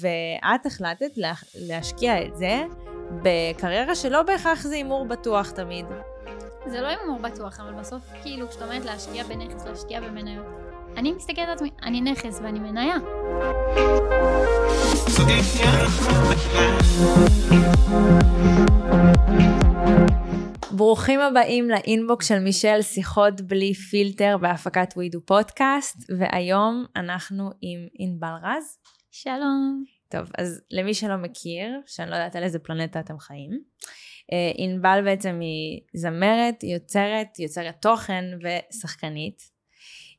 ואת החלטת לה, להשקיע את זה בקריירה שלא בהכרח זה הימור בטוח תמיד. זה לא הימור בטוח, אבל בסוף, כאילו, כשאת אומרת להשקיע בנכס, להשקיע במניות, אני מסתכלת על עצמי, אני נכס ואני מניה. ברוכים הבאים לאינבוקס של מישל, שיחות בלי פילטר בהפקת ווידו פודקאסט, והיום אנחנו עם ענבל רז. שלום. טוב, אז למי שלא מכיר, שאני לא יודעת על איזה פלנטה אתם חיים, אה, ענבל בעצם היא זמרת, יוצרת, יוצרת תוכן ושחקנית.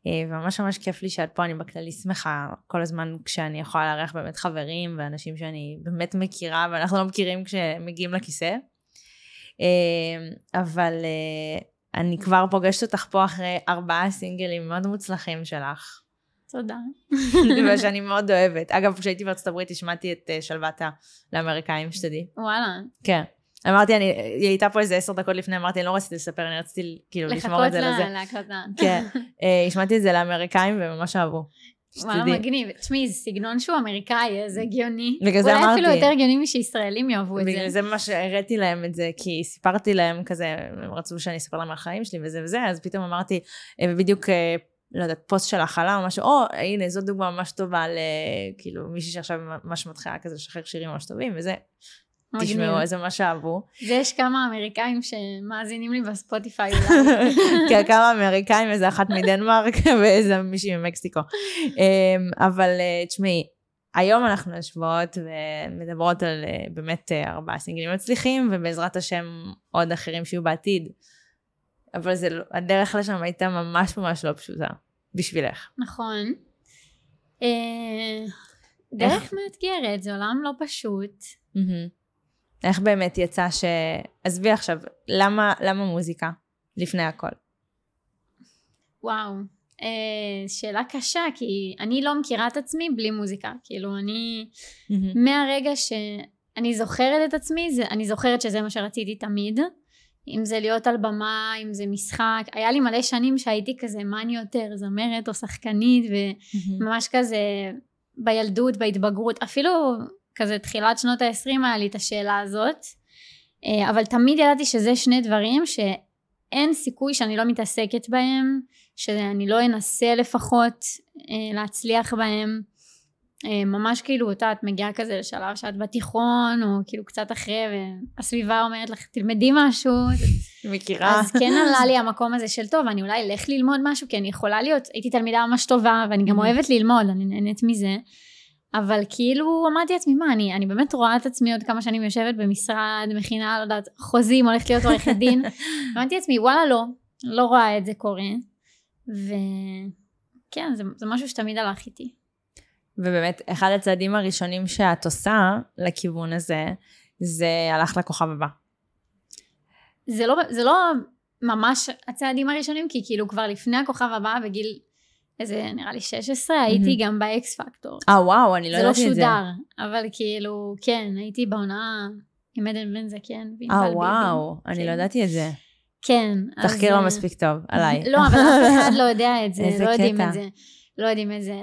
אה, וממש ממש כיף לי שאת פה, אני בכללי שמחה כל הזמן כשאני יכולה לארח באמת חברים ואנשים שאני באמת מכירה ואנחנו לא מכירים כשמגיעים לכיסא. אה, אבל אני כבר פוגשת אותך פה אחרי ארבעה סינגלים מאוד מוצלחים שלך. תודה. ושאני מאוד אוהבת. אגב, כשהייתי בארצות הברית השמעתי את שלוותה לאמריקאים, שתדעי. וואלה. כן. אמרתי, אני, היא הייתה פה איזה עשר דקות לפני, אמרתי, אני לא רציתי לספר, אני רציתי כאילו לשמור את זה לזה. לחכות להקלטה. כן. השמעתי את זה לאמריקאים וממש אהבו. וואלה, מגניב. תשמעי, זה סגנון שהוא אמריקאי, זה הגיוני. בגלל זה אמרתי. אולי אפילו יותר הגיוני משישראלים יאהבו את זה. בגלל זה ממש הראיתי להם את זה, כי סיפרתי להם כזה, הם רצו שאני אספר להם על החיים שלי וזה וזה, אז פתאום אמרתי, ובדיוק לא יודעת, פוסט של הכלה או משהו, או הנה, זו דוגמה ממש טובה לכאילו מישהי שעכשיו ממש מתחילה כזה לשחרר שירים ממש טובים, וזה, תשמעו, איזה ממש אהבו. זה יש כמה אמריקאים שמאזינים לי בספוטיפיי אולי. כן, כמה אמריקאים, איזה אחת מדנמרק ואיזה מישהי ממקסיקו. אבל תשמעי, היום אנחנו יושבות ומדברות על באמת ארבעה סינגלים מצליחים, ובעזרת השם עוד אחרים שיהיו בעתיד. אבל זה, לא, הדרך לשם הייתה ממש ממש לא פשוטה, בשבילך. נכון. דרך מאתגרת, זה עולם לא פשוט. איך באמת יצא ש... עזבי עכשיו, למה, למה מוזיקה לפני הכל? וואו, אה, שאלה קשה, כי אני לא מכירה את עצמי בלי מוזיקה. כאילו, אני, mm-hmm. מהרגע שאני זוכרת את עצמי, זה, אני זוכרת שזה מה שרציתי תמיד. אם זה להיות על במה, אם זה משחק. היה לי מלא שנים שהייתי כזה, מה אני יותר, זמרת או שחקנית, וממש כזה בילדות, בהתבגרות, אפילו כזה תחילת שנות ה-20 היה לי את השאלה הזאת. אה, אבל תמיד ידעתי שזה שני דברים שאין סיכוי שאני לא מתעסקת בהם, שאני לא אנסה לפחות אה, להצליח בהם. אה, ממש כאילו אותה את מגיעה כזה לשלב שאת בתיכון או כאילו קצת אחרי והסביבה אומרת לך תלמדי משהו. מכירה. אז כן עלה לי המקום הזה של טוב אני אולי אלך ללמוד משהו כי אני יכולה להיות הייתי תלמידה ממש טובה ואני גם אוהבת ללמוד אני נהנית מזה. אבל כאילו אמרתי לעצמי מה אני, אני באמת רואה את עצמי עוד כמה שנים יושבת במשרד מכינה לא יודעת חוזים הולכת להיות עורכת דין. אמרתי לעצמי וואלה לא לא רואה את זה קורה. וכן זה, זה משהו שתמיד הלך איתי ובאמת, אחד הצעדים הראשונים שאת עושה לכיוון הזה, זה הלך לכוכב הבא. זה לא, זה לא ממש הצעדים הראשונים, כי כאילו כבר לפני הכוכב הבא, בגיל איזה נראה לי 16, הייתי mm-hmm. גם באקס פקטור. אה וואו, אני לא ידעתי את זה. זה לא שודר, אבל כאילו, כן, הייתי בעונה עם עדן בן זקן. אה וואו, ביבי. אני כן. לא ידעתי את זה. כן. תחקיר לא מספיק טוב, עליי. לא, אבל אף אחד לא יודע את זה, לא. יודעים את זה. לא יודעים את זה.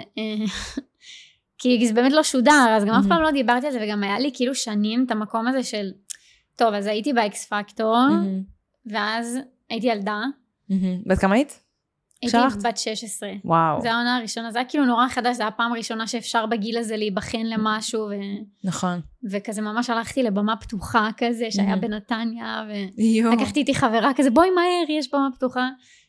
כי זה באמת לא שודר, אז גם אף פעם לא דיברתי על זה, וגם היה לי כאילו שנים את המקום הזה של, טוב, אז הייתי באקס פקטור, ואז הייתי ילדה. בת כמה היית? הייתי בת 16. וואו. זו העונה הראשונה, זה היה כאילו נורא חדש, זו הייתה הפעם הראשונה שאפשר בגיל הזה להיבחן למשהו. ו... נכון. וכזה ממש הלכתי לבמה פתוחה כזה, שהיה בנתניה, ולקחתי איתי חברה כזה, בואי מהר, יש במה פתוחה.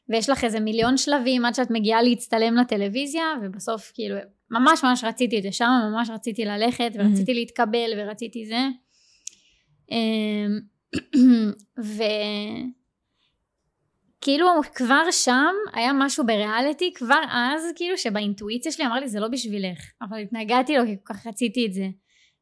ויש לך איזה מיליון שלבים עד שאת מגיעה להצטלם לטלוויזיה, ובסוף כאילו ממש ממש רציתי את זה שם, ממש רציתי ללכת ורציתי mm-hmm. להתקבל ורציתי זה. אמ, וכאילו כבר שם היה משהו בריאליטי, כבר אז כאילו שבאינטואיציה שלי אמר לי זה לא בשבילך, אבל התנגדתי לו כי כל כך רציתי את זה.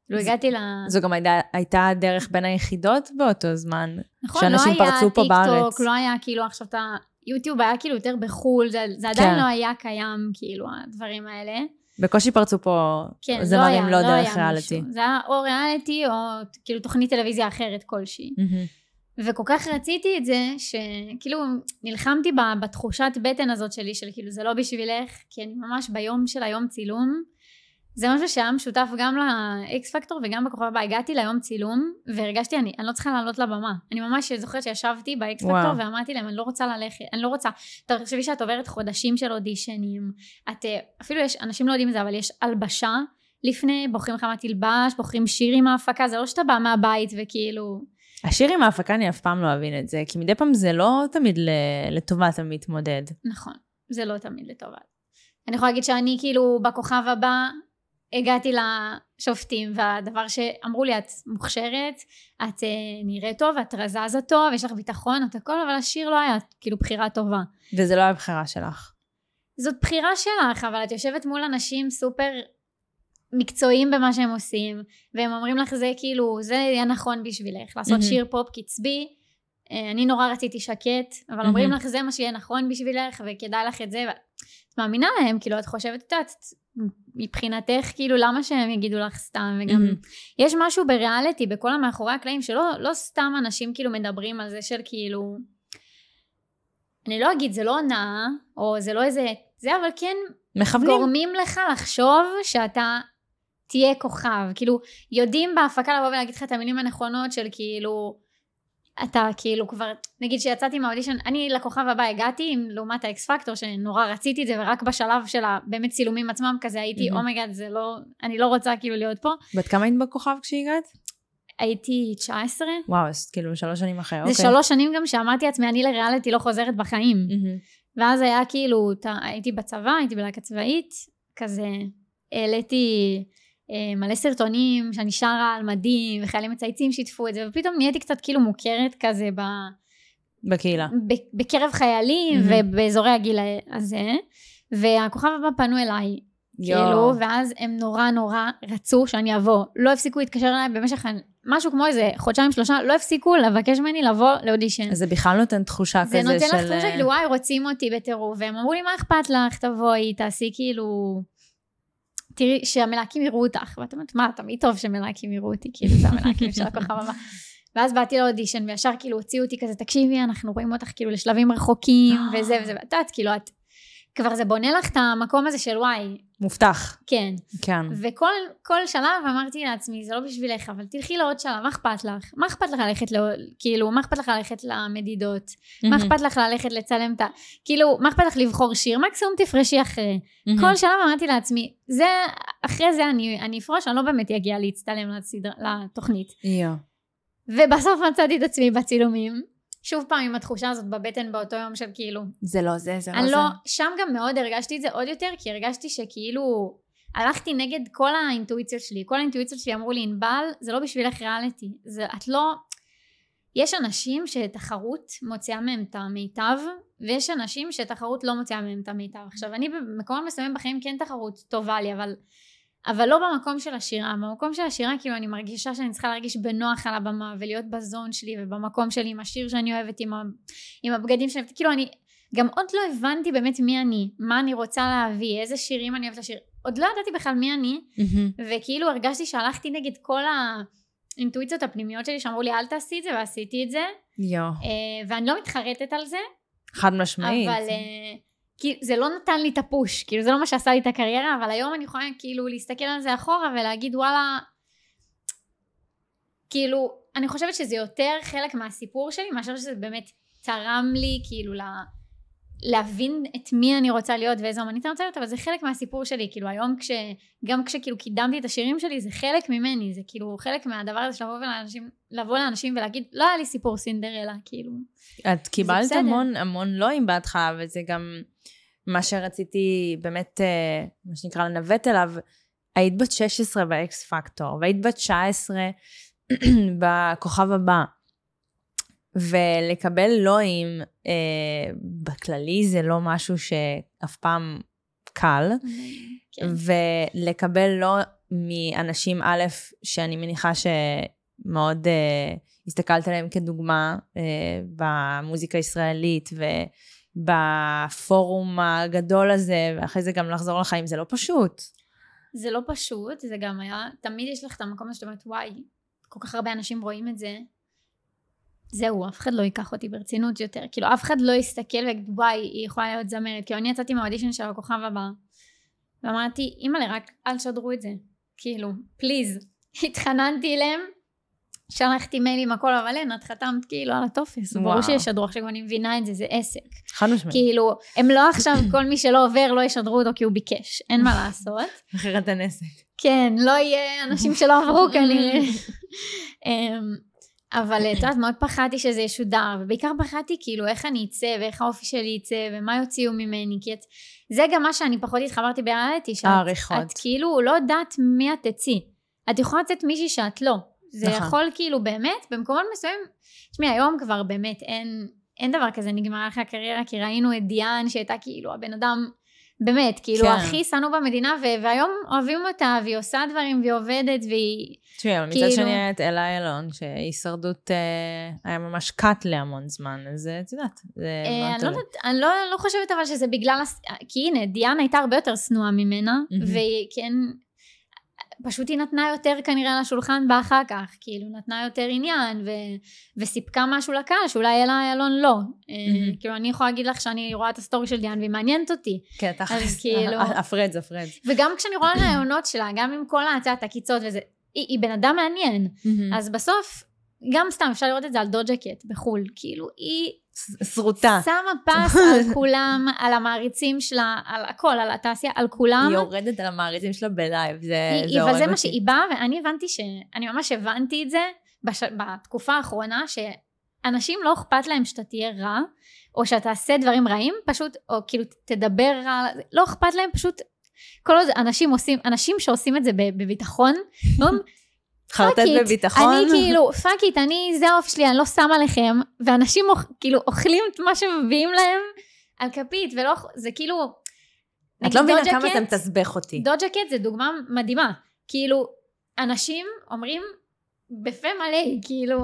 כאילו הגעתי ל... זו גם הייתה, הייתה דרך בין היחידות באותו זמן. נכון, לא היה טיק טוק, לא היה כאילו עכשיו אתה... יוטיוב היה כאילו יותר בחו"ל, זה, זה עדיין כן. לא היה קיים, כאילו, הדברים האלה. בקושי פרצו פה כן, זמרים לא, לא, לא דרך ריאליטי. זה היה או ריאליטי או כאילו תוכנית טלוויזיה אחרת כלשהי. Mm-hmm. וכל כך רציתי את זה, שכאילו נלחמתי בתחושת בטן הזאת שלי, של כאילו זה לא בשבילך, כי אני ממש ביום של היום צילום, זה משהו שהיה משותף גם לאקס פקטור וגם בכוכב הבא. הגעתי ליום צילום והרגשתי, אני, אני לא צריכה לעלות לבמה. אני ממש זוכרת שישבתי באקס פקטור ואמרתי להם, אני לא רוצה ללכת, אני לא רוצה. תחשבי שאת עוברת חודשים של אודישנים. את, אפילו יש, אנשים לא יודעים את זה, אבל יש הלבשה לפני, בוחרים לך מה תלבש, בוחרים שיר עם ההפקה, זה לא שאתה בא מהבית וכאילו... השיר עם ההפקה אני אף פעם לא אבין את זה, כי מדי פעם זה לא תמיד לטובת המתמודד. נכון, זה לא תמיד לטובת. אני יכולה להגיד שאני כאילו בכוכב הבא הגעתי לשופטים והדבר שאמרו לי את מוכשרת את uh, נראית טוב את רזזה טוב יש לך ביטחון את הכל אבל השיר לא היה כאילו בחירה טובה וזה לא היה בחירה שלך זאת בחירה שלך אבל את יושבת מול אנשים סופר מקצועיים במה שהם עושים והם אומרים לך זה כאילו זה יהיה נכון בשבילך לעשות mm-hmm. שיר פופ קצבי אה, אני נורא רציתי שקט אבל mm-hmm. אומרים לך זה מה שיהיה נכון בשבילך וכדאי לך את זה ואת מאמינה להם כאילו את חושבת את יודעת מבחינתך כאילו למה שהם יגידו לך סתם? וגם mm-hmm. יש משהו בריאליטי בכל המאחורי הקלעים שלא לא סתם אנשים כאילו מדברים על זה של כאילו אני לא אגיד זה לא הונאה או זה לא איזה זה אבל כן מכוונים. גורמים לך לחשוב שאתה תהיה כוכב. כאילו יודעים בהפקה לבוא ולהגיד לך את המילים הנכונות של כאילו אתה כאילו כבר, נגיד שיצאתי מהאודישן, אני לכוכב הבא הגעתי, לעומת ה X Factor שנורא רציתי את זה, ורק בשלב של הבאמת צילומים עצמם כזה הייתי, oh my god, oh זה לא, אני לא רוצה כאילו להיות פה. בת כמה היית בכוכב כשהגעת? הייתי 19. וואו, אז כאילו שלוש שנים אחרי, אוקיי. זה שלוש שנים גם שאמרתי לעצמי, אני לריאליטי לא חוזרת בחיים. ואז היה כאילו, הייתי בצבא, הייתי בלהקה צבאית, כזה, העליתי... אה, מלא סרטונים שאני שרה על מדים וחיילים מצייצים שיתפו את זה ופתאום נהייתי קצת כאילו מוכרת כזה ב... בקהילה. ב- בקרב חיילים mm-hmm. ובאזורי הגיל הזה והכוכב הבא פנו אליי כאילו ואז הם נורא נורא רצו שאני אבוא לא הפסיקו להתקשר אליי במשך משהו כמו איזה חודשיים שלושה לא הפסיקו לבקש ממני לבוא לאודישן. אז זה בכלל נותן תחושה כזה של... זה נותן לך תחושה כאילו וואי רוצים אותי בטירוף והם אמרו לי מה אכפת לך תבואי תעשי כאילו תראי, שהמלהקים יראו אותך, ואת אומרת, מה, תמיד טוב שמלהקים יראו אותי, כאילו זה המלהקים של הכוכב הבא. ואז באתי לאודישן, וישר כאילו הוציאו אותי כזה, תקשיבי, אנחנו רואים אותך כאילו לשלבים רחוקים, וזה וזה, ואת יודעת, כאילו את, כבר זה בונה לך את המקום הזה של וואי. מובטח. כן. כן. וכל שלב אמרתי לעצמי, זה לא בשבילך, אבל תלכי לעוד שלב, מה אכפת לך? מה אכפת לך ללכת, לא, כאילו, מה אכפת לך ללכת למדידות? Mm-hmm. מה אכפת לך ללכת לצלם את ה... כאילו, מה אכפת לך לבחור שיר? מקסימום תפרשי אחרי. Mm-hmm. כל שלב אמרתי לעצמי, זה, אחרי זה אני, אני אפרוש, אני לא באמת אגיע להצטלם לסדר, לתוכנית. Yeah. ובסוף מצאתי את עצמי בצילומים. שוב פעם עם התחושה הזאת בבטן באותו יום של כאילו... זה לא זה, זה לא אני זה. לא, שם גם מאוד הרגשתי את זה עוד יותר, כי הרגשתי שכאילו הלכתי נגד כל האינטואיציות שלי. כל האינטואיציות שלי אמרו לי, ענבל, זה לא בשבילך ריאליטי. זה, את לא... יש אנשים שתחרות מוציאה מהם את המיטב, ויש אנשים שתחרות לא מוציאה מהם את המיטב. עכשיו, אני במקומות מסוימים בחיים כן תחרות טובה לי, אבל אבל לא במקום של השירה, במקום של השירה כאילו אני מרגישה שאני צריכה להרגיש בנוח על הבמה ולהיות בזון שלי ובמקום שלי עם השיר שאני אוהבת עם, ה, עם הבגדים שאני אוהבת, כאילו אני גם עוד לא הבנתי באמת מי אני, מה אני רוצה להביא, איזה שירים אני אוהבת לשיר, עוד לא ידעתי בכלל מי אני mm-hmm. וכאילו הרגשתי שהלכתי נגד כל האינטואיציות הפנימיות שלי שאמרו לי אל תעשי את זה ועשיתי את זה. יו. Uh, ואני לא מתחרטת על זה. חד משמעית. אבל כי זה לא נתן לי את הפוש, כאילו זה לא מה שעשה לי את הקריירה, אבל היום אני יכולה כאילו להסתכל על זה אחורה ולהגיד וואלה, כאילו, אני חושבת שזה יותר חלק מהסיפור שלי, מאשר שזה באמת תרם לי כאילו לה, להבין את מי אני רוצה להיות ואיזה אמנית אני רוצה להיות, אבל זה חלק מהסיפור שלי, כאילו היום כש... גם כשכאילו קידמתי את השירים שלי, זה חלק ממני, זה כאילו חלק מהדבר הזה של לבוא לאנשים, לבוא לאנשים ולהגיד, לא היה לי סיפור סינדרלה, כאילו. את קיבלת המון המון לואים בהתחלה, וזה גם מה שרציתי באמת, אה, מה שנקרא, לנווט אליו. היית בת 16 באקס פקטור, והיית בת 19 בכוכב הבא. ולקבל לואים אה, בכללי זה לא משהו שאף פעם קל. כן. ולקבל לא מאנשים א', שאני מניחה שמאוד אה, הסתכלת עליהם כדוגמה אה, במוזיקה הישראלית ובפורום הגדול הזה, ואחרי זה גם לחזור לחיים, זה לא פשוט. זה לא פשוט, זה גם היה, תמיד יש לך את המקום הזה שאתה אומרת, וואי, כל כך הרבה אנשים רואים את זה, זהו, אף אחד לא ייקח אותי ברצינות יותר. כאילו, אף אחד לא יסתכל ויגיד, וואי, היא יכולה להיות זמרת. כאילו, אני יצאתי מהאודישן של הכוכב הבא, ואמרתי, אימא'לה, רק אל תשדרו את זה. כאילו, פליז. התחננתי אליהם, שלחתי מיילים הכל, אבל אין, את חתמת כאילו על הטופס. ברור שישדרו, עכשיו אני מבינה את זה, זה עסק. חד משמעית. כאילו, הם לא עכשיו, כל מי שלא עובר לא ישדרו אותו כי הוא ביקש, אין מה לעשות. אחרת אין עסק. כן, לא יהיה אנשים שלא עברו כנראה. אבל את יודעת, מאוד פחדתי שזה ישודר, ובעיקר פחדתי כאילו איך אני אצא, ואיך האופי שלי יצא, ומה יוציאו ממני, כי את... זה גם מה שאני פחות התחברתי בריאליטי, שאת העריכות. את כאילו לא יודעת מי את תצאי. את יכולה לצאת מישהי שאת לא. זה נכון. יכול כאילו באמת, במקומות מסוימים, תשמעי, היום כבר באמת אין, אין דבר כזה נגמר אחרי הקריירה, כי ראינו את דיאן שהייתה כאילו הבן אדם, באמת, כאילו כן. הכי שנוא במדינה, ו- והיום אוהבים אותה, והיא עושה דברים, והיא עובדת, והיא... תשמעי, אבל מצד כאילו- שני היה את אלה אילון, שהישרדות אה, היה ממש קאט להמון זמן, אז אה, את יודעת, זה אה, מאוד אני לא אני לא, לא חושבת אבל שזה בגלל, הס- כי הנה, דיאנה הייתה הרבה יותר שנואה ממנה, מהמם. והיא כן, פשוט היא נתנה יותר כנראה לשולחן בה אחר כך, כאילו נתנה יותר עניין, ו, וסיפקה משהו לקהל, שאולי אלה איילון לא. אה, מהמם. כאילו, אני יכולה להגיד לך שאני רואה את הסטורי של דיאן והיא מעניינת אותי. כן, תכלס, כאילו- הפרדס, הפרדס. וגם כשאני רואה ראיונות שלה, גם עם כל ההצעת עקיצות וזה, היא, היא בן אדם מעניין. אז בסוף, גם סתם אפשר לראות את זה על דוג'ה קט בחו"ל, כאילו היא שרוטה. שמה פס על כולם, על המעריצים שלה, על הכל, על התעשייה, על כולם. היא יורדת על המעריצים שלה בלייב, זה היא- הורג זה מה אותי. שהיא באה, ואני הבנתי ש... אני ממש הבנתי את זה בש... בתקופה האחרונה, שאנשים לא אכפת להם שאתה תהיה רע, או שאתה תעשה דברים רעים, פשוט, או כאילו תדבר רע, לא אכפת להם, פשוט... כל עוד אנשים עושים, אנשים שעושים את זה בביטחון, אומרים, חרטט "Fuck it, בביטחון. אני כאילו, fuck it, אני, זה האופי שלי, אני לא שמה עליכם, ואנשים כאילו אוכלים את מה שמביאים להם על כפית, ולא, זה כאילו... את לא מבינה כמה זה מתסכל אותי. דוג'ה קט זה דוגמה מדהימה. כאילו, אנשים אומרים בפה מלא, כאילו,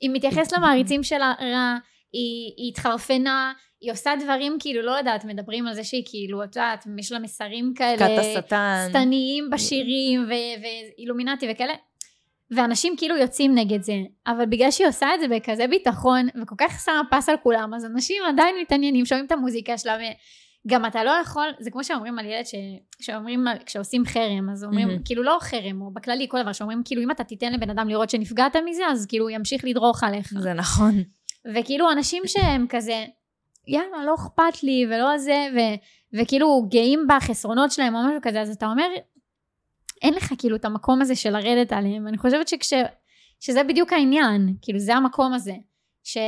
היא מתייחסת למעריצים שלה רע, היא, היא התחרפנה, היא עושה דברים כאילו, לא יודעת, מדברים על זה שהיא כאילו, את יודעת, יש לה מסרים כאלה, כת השטן. שטניים בשירים ואילומינטי וכאלה. ואנשים כאילו יוצאים נגד זה, אבל בגלל שהיא עושה את זה בכזה ביטחון, וכל כך שמה פס על כולם, אז אנשים עדיין מתעניינים, שומעים את המוזיקה שלה, וגם אתה לא יכול, זה כמו שאומרים על ילד, ש... שאומרים, כשעושים חרם, אז אומרים, מהמם. כאילו לא חרם, או בכללי כל דבר, שאומרים כאילו אם אתה תיתן לבן אדם לראות שנפגעת מזה, אז כאילו ימשיך לדרוך עליך. זה נכון. וכאילו אנשים שהם כזה, יאללה, לא אכפת לי, ולא זה, ו, וכאילו גאים בחסרונות שלהם או משהו כזה, אז אתה אומר, אין לך כאילו את המקום הזה של לרדת עליהם. ואני חושבת שכש... שזה בדיוק העניין, כאילו זה המקום הזה, ש...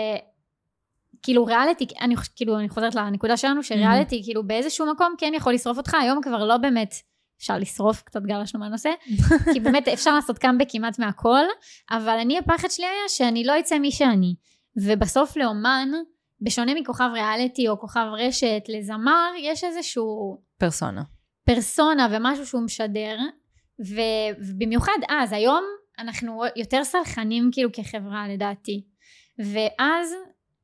כאילו ריאליטי, אני, כאילו אני חוזרת לנקודה שלנו, שריאליטי כאילו באיזשהו מקום כן יכול לשרוף אותך, היום כבר לא באמת אפשר לשרוף, קצת גלשנו מהנושא, כי באמת אפשר לעשות קאמבק כמעט מהכל, אבל אני הפחד שלי היה שאני לא אצא מי שאני. ובסוף לאומן, בשונה מכוכב ריאליטי או כוכב רשת, לזמר, יש איזשהו פרסונה. פרסונה ומשהו שהוא משדר, ובמיוחד אז, היום אנחנו יותר סלחנים כאילו כחברה לדעתי. ואז,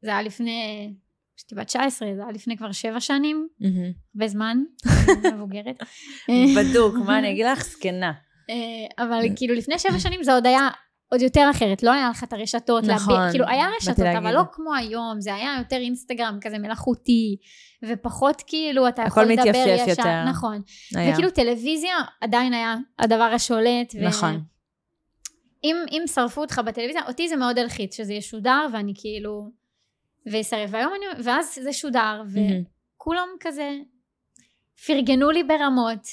זה היה לפני, כשהייתי בת 19, זה היה לפני כבר שבע שנים. הרבה זמן, מבוגרת. בדוק, מה אני אגיד לך? זקנה. אה, אבל כאילו לפני שבע שנים זה עוד היה עוד יותר אחרת, לא היה לך את הרשתות, נכון, להביע, כאילו היה רשתות, אבל להגיד. לא כמו היום, זה היה יותר אינסטגרם כזה מלאכותי, ופחות כאילו אתה הכל יכול לדבר מתייפייף ישר, יותר. נכון, היה. וכאילו טלוויזיה עדיין היה הדבר השולט, ו- נכון. אם, אם שרפו אותך בטלוויזיה, אותי זה מאוד הלחיץ שזה ישודר, ואני כאילו, ויסרב, והיום אני, ואז זה שודר. וכולם כזה פרגנו לי ברמות,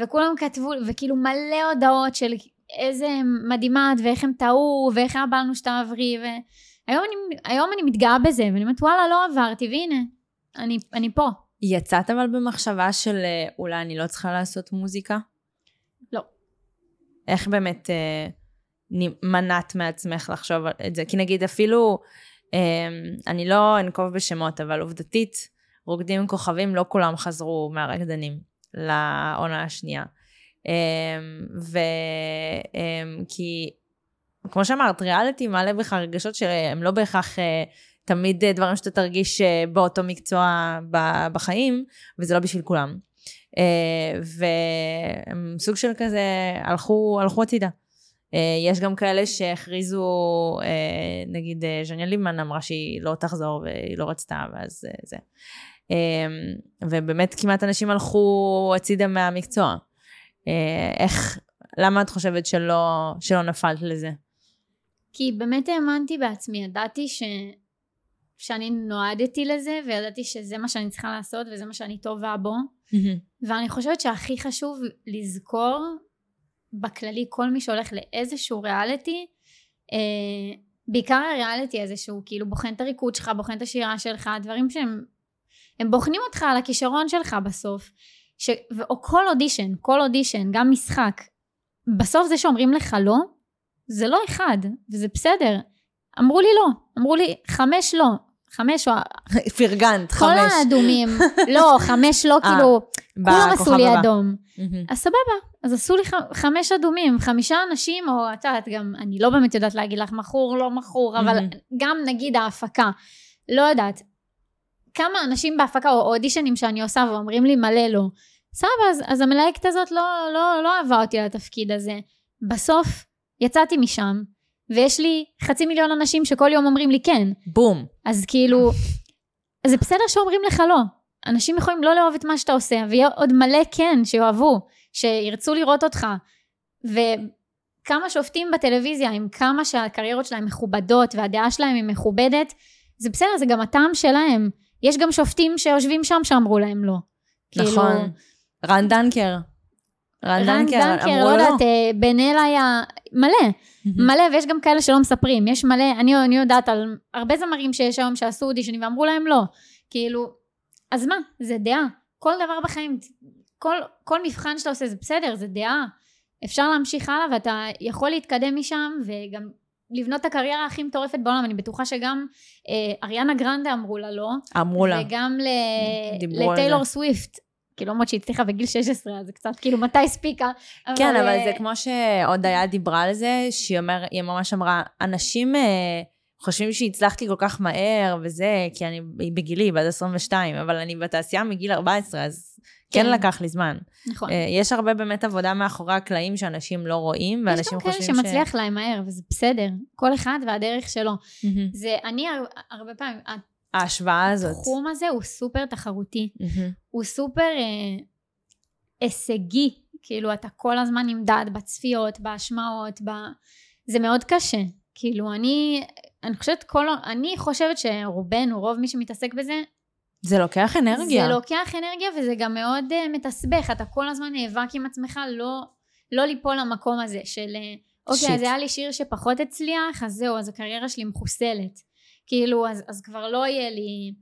וכולם כתבו, וכאילו מלא הודעות של איזה מדהימה את, ואיך הם טעו, ואיך היה בא לנו שתעברי, והיום אני, היום אני מתגאה בזה, ואני אומרת וואלה לא עברתי, והנה, אני, אני פה. יצאת אבל במחשבה של אה, אולי אני לא צריכה לעשות מוזיקה? לא. איך באמת אה, מנעת מעצמך לחשוב על את זה? כי נגיד אפילו, אה, אני לא אנקוב בשמות, אבל עובדתית, רוקדים עם כוכבים, לא כולם חזרו מהרקדנים לעונה השנייה. אה, ו... אה, כי, כמו שאמרת, ריאליטי מעלה בך רגשות שהם לא בהכרח... אה, תמיד אה, דברים שאתה תרגיש אה, באותו מקצוע בחיים, וזה לא בשביל כולם. והם סוג של כזה הלכו, הלכו הצידה. יש גם כאלה שהכריזו, נגיד ז'ניה ליבמן אמרה שהיא לא תחזור והיא לא רצתה, ואז זה. ובאמת כמעט אנשים הלכו הצידה מהמקצוע. איך, למה את חושבת שלא, שלא נפלת לזה? כי באמת האמנתי בעצמי, ידעתי ש... שאני נועדתי לזה, וידעתי שזה מה שאני צריכה לעשות, וזה מה שאני טובה בו. ואני חושבת שהכי חשוב לזכור, בכללי, כל מי שהולך לאיזשהו ריאליטי, אה, בעיקר הריאליטי הזה שהוא כאילו בוחן את הריקוד שלך, בוחן את השירה שלך, דברים שהם הם בוחנים אותך על הכישרון שלך בסוף. ש, או כל אודישן, כל אודישן, גם משחק. בסוף זה שאומרים לך לא, זה לא אחד, וזה בסדר. אמרו לי לא, אמרו לי חמש לא, חמש או... פרגנת, חמש. כל האדומים, לא, חמש לא, אה, כאילו, כולם עשו לי אדום. אז סבבה, אז עשו לי חמש אדומים, חמישה אנשים, או את יודעת, גם, אני לא באמת יודעת להגיד לך מכור, לא מכור, אבל גם נגיד ההפקה, לא יודעת, כמה אנשים בהפקה או אודישנים שאני עושה ואומרים לי מלא לא. סבבה, אז, אז המלהקת הזאת לא, לא, לא אהבה אותי לתפקיד הזה. בסוף יצאתי משם, ויש לי חצי מיליון אנשים שכל יום אומרים לי כן. בום. אז כאילו, זה בסדר שאומרים לך לא. אנשים יכולים לא לאהוב את מה שאתה עושה, ויהיה עוד מלא כן שיאהבו, שירצו לראות אותך. וכמה שופטים בטלוויזיה, עם כמה שהקריירות שלהם מכובדות והדעה שלהם היא מכובדת, זה בסדר, זה גם הטעם שלהם. יש גם שופטים שיושבים שם שאמרו להם לא. כאילו, נכון. כאילו... רן דנקר. רן דנקר, דנקר אמרו לא לו לא. יודעת, אה, בן אל היה מלא. מלא, ויש גם כאלה שלא מספרים. יש מלא, אני, אני יודעת על הרבה זמרים שיש היום שעשו אודישנים ואמרו להם לא. כאילו, אז מה? זה דעה. כל דבר בחיים, כל, כל מבחן שאתה עושה זה בסדר, זה דעה. אפשר להמשיך הלאה ואתה יכול להתקדם משם וגם לבנות את הקריירה הכי מטורפת בעולם, אני בטוחה שגם אה, אריאנה גרנדה אמרו לה לא. אמרו לה. וגם. לטיילור סוויפט. כאילו למרות שהיא הצליחה בגיל 16, אז זה קצת כאילו מתי הספיקה. כן, אבל זה כמו שעוד היה דיברה על זה, שהיא אומר, היא ממש אמרה, אנשים אה, חושבים שהצלחתי כל כך מהר וזה, כי אני בגילי, בת 22, אבל אני בתעשייה מגיל 14, אז כן, כן לקח לי זמן. נכון. אה, יש הרבה באמת עבודה מאחורי הקלעים שאנשים לא רואים, ואנשים חושבים ש... יש גם כאלה שמצליח להם מהר, וזה בסדר. כל אחד והדרך שלו. זה, אני הרבה פעמים, ההשוואה הזאת. התחום הזה הוא סופר תחרותי. הוא סופר אה, הישגי. כאילו, אתה כל הזמן נמדד בצפיות, בהשמעות, ב... זה מאוד קשה. כאילו, אני, אני חושבת כל, אני חושבת שרובנו, רוב מי שמתעסק בזה, זה לוקח אנרגיה. זה לוקח אנרגיה וזה גם מאוד uh, מתסבך, אתה כל הזמן נאבק עם עצמך לא, לא ליפול למקום הזה של uh, אוקיי, שיט. אז היה לי שיר שפחות הצליח, אז זהו, אז הקריירה שלי מחוסלת. כאילו, אז, אז כבר לא יהיה לי...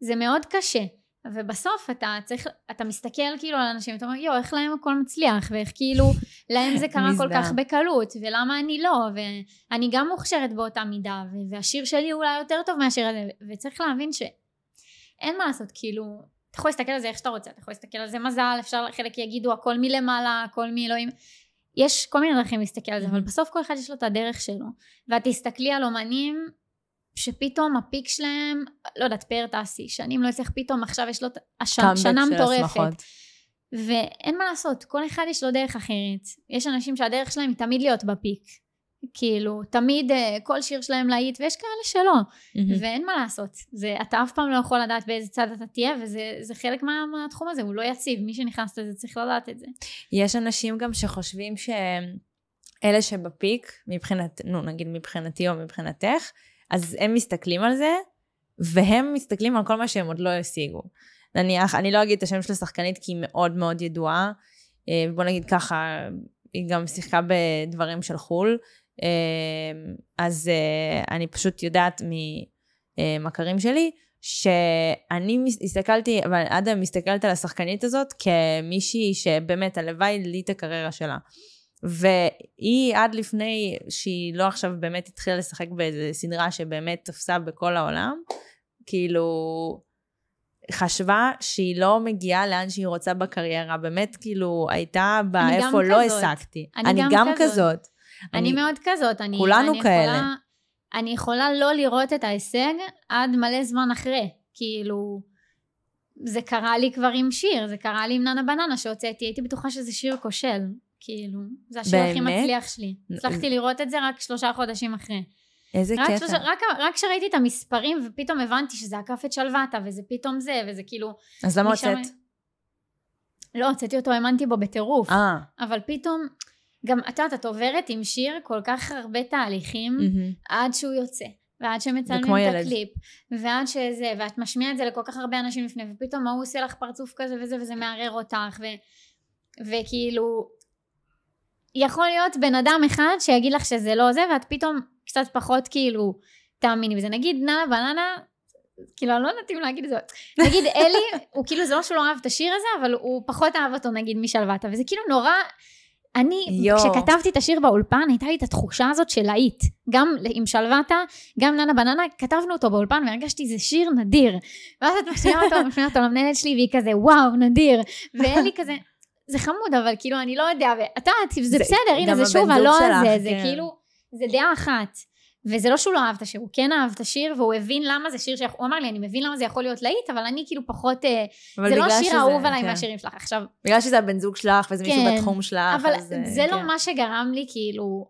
זה מאוד קשה. ובסוף אתה צריך, אתה מסתכל כאילו על אנשים, אתה אומר, יואו, איך להם הכל מצליח, ואיך כאילו, להם זה קרה כל כך בקלות, ולמה אני לא, ואני גם מוכשרת באותה מידה, והשיר שלי אולי יותר טוב מהשיר הזה, וצריך להבין ש... אין מה לעשות, כאילו, אתה יכול להסתכל על זה איך שאתה רוצה, אתה יכול להסתכל על זה מזל, אפשר, חלק יגידו הכל מלמעלה, הכל מאלוהים, יש כל מיני דרכים להסתכל על זה, אבל בסוף כל אחד יש לו את הדרך שלו, ואת תסתכלי על אומנים שפתאום הפיק שלהם, לא יודעת, פאר טאסי, שנים לא הצליח, פתאום עכשיו יש לו השנה, שנה מטורפת. ואין מה לעשות, כל אחד יש לו דרך אחרת. יש אנשים שהדרך שלהם היא תמיד להיות בפיק. כאילו, תמיד אה, כל שיר שלהם להיט, ויש כאלה שלא. Mm-hmm. ואין מה לעשות. זה, אתה אף פעם לא יכול לדעת באיזה צד אתה תהיה, וזה חלק מה, מהתחום הזה, הוא לא יציב. מי שנכנס לזה צריך לדעת את זה. יש אנשים גם שחושבים שאלה שבפיק, מבחינת, נו, נגיד מבחינתי או מבחינתך, אז הם מסתכלים על זה, והם מסתכלים על כל מה שהם עוד לא השיגו. נניח, אני לא אגיד את השם של השחקנית כי היא מאוד מאוד ידועה, אה, בוא נגיד ככה, היא גם שיחקה בדברים של חו"ל, אה, אז אה, אני פשוט יודעת ממכרים שלי, שאני הסתכלתי, אבל עד היום מסתכלת על השחקנית הזאת כמישהי שבאמת הלוואי לי את הקריירה שלה. והיא עד לפני שהיא לא עכשיו באמת התחילה לשחק באיזה סדרה שבאמת תפסה בכל העולם, כאילו חשבה שהיא לא מגיעה לאן שהיא רוצה בקריירה, באמת כאילו הייתה באיפה לא השגתי. אני, אני גם, גם כזאת. כזאת. אני, אני מאוד כזאת. אני, כולנו אני כאלה. יכולה, אני יכולה לא לראות את ההישג עד מלא זמן אחרי. כאילו, זה קרה לי כבר עם שיר, זה קרה לי עם ננה בננה שהוצאתי, הייתי בטוחה שזה שיר כושל. כאילו, זה השיר הכי מצליח שלי. הצלחתי לראות את זה רק שלושה חודשים אחרי. איזה רק קטע. שלושה- רק רק כשראיתי את המספרים ופתאום הבנתי שזה עקף את שלוותה וזה פתאום זה וזה כאילו... אז למה משם- הוצאת? לא, הוצאתי אותו, האמנתי בו בטירוף. אה. אבל פתאום, גם את יודעת, את עוברת עם שיר כל כך הרבה תהליכים מהמם. עד שהוא יוצא. ועד שמצלמים את ילד. הקליפ, ועד שזה, ואת משמיעה את זה לכל כך הרבה אנשים לפני, ופתאום ההוא עושה לך פרצוף כזה וזה, וזה מערער אותך, ו, וכאילו, יכול להיות בן אדם אחד שיגיד לך שזה לא זה, ואת פתאום קצת פחות כאילו תאמיני בזה. נגיד ננה בננה, כאילו אני לא יודעת אם להגיד את זה, נגיד אלי, הוא כאילו זה לא שהוא לא אהב את השיר הזה, אבל הוא פחות אהב אותו נגיד משלוותה, וזה כאילו נורא... אני, יואו. כשכתבתי את השיר באולפן, הייתה לי את התחושה הזאת של להיט. גם עם שלוותה, גם ננה בננה, כתבנו אותו באולפן והרגשתי זה שיר נדיר. ואז את משמיעה אותו, משמיעה אותו למנהלת שלי, והיא כזה, וואו, נדיר. ואלי כזה, זה חמוד, אבל כאילו, אני לא יודע, ואתה, זה זה- בסדר, הנה, זה שוב הלא הזה, זה כן. כאילו, זה דעה אחת. וזה לא שהוא לא אהב את השיר, הוא כן אהב את השיר, והוא הבין למה זה שיר ש... הוא אמר לי, אני מבין למה זה יכול להיות להיט, אבל אני כאילו פחות... אה, אבל זה לא שזה- האהוב עליי כן. מהשירים שלך. עכשיו, בגלל שזה הבן זוג שלך, וזה מישהו כן, בתחום שלך, אבל אז, אה, זה לא כן. מה שגרם לי, כאילו...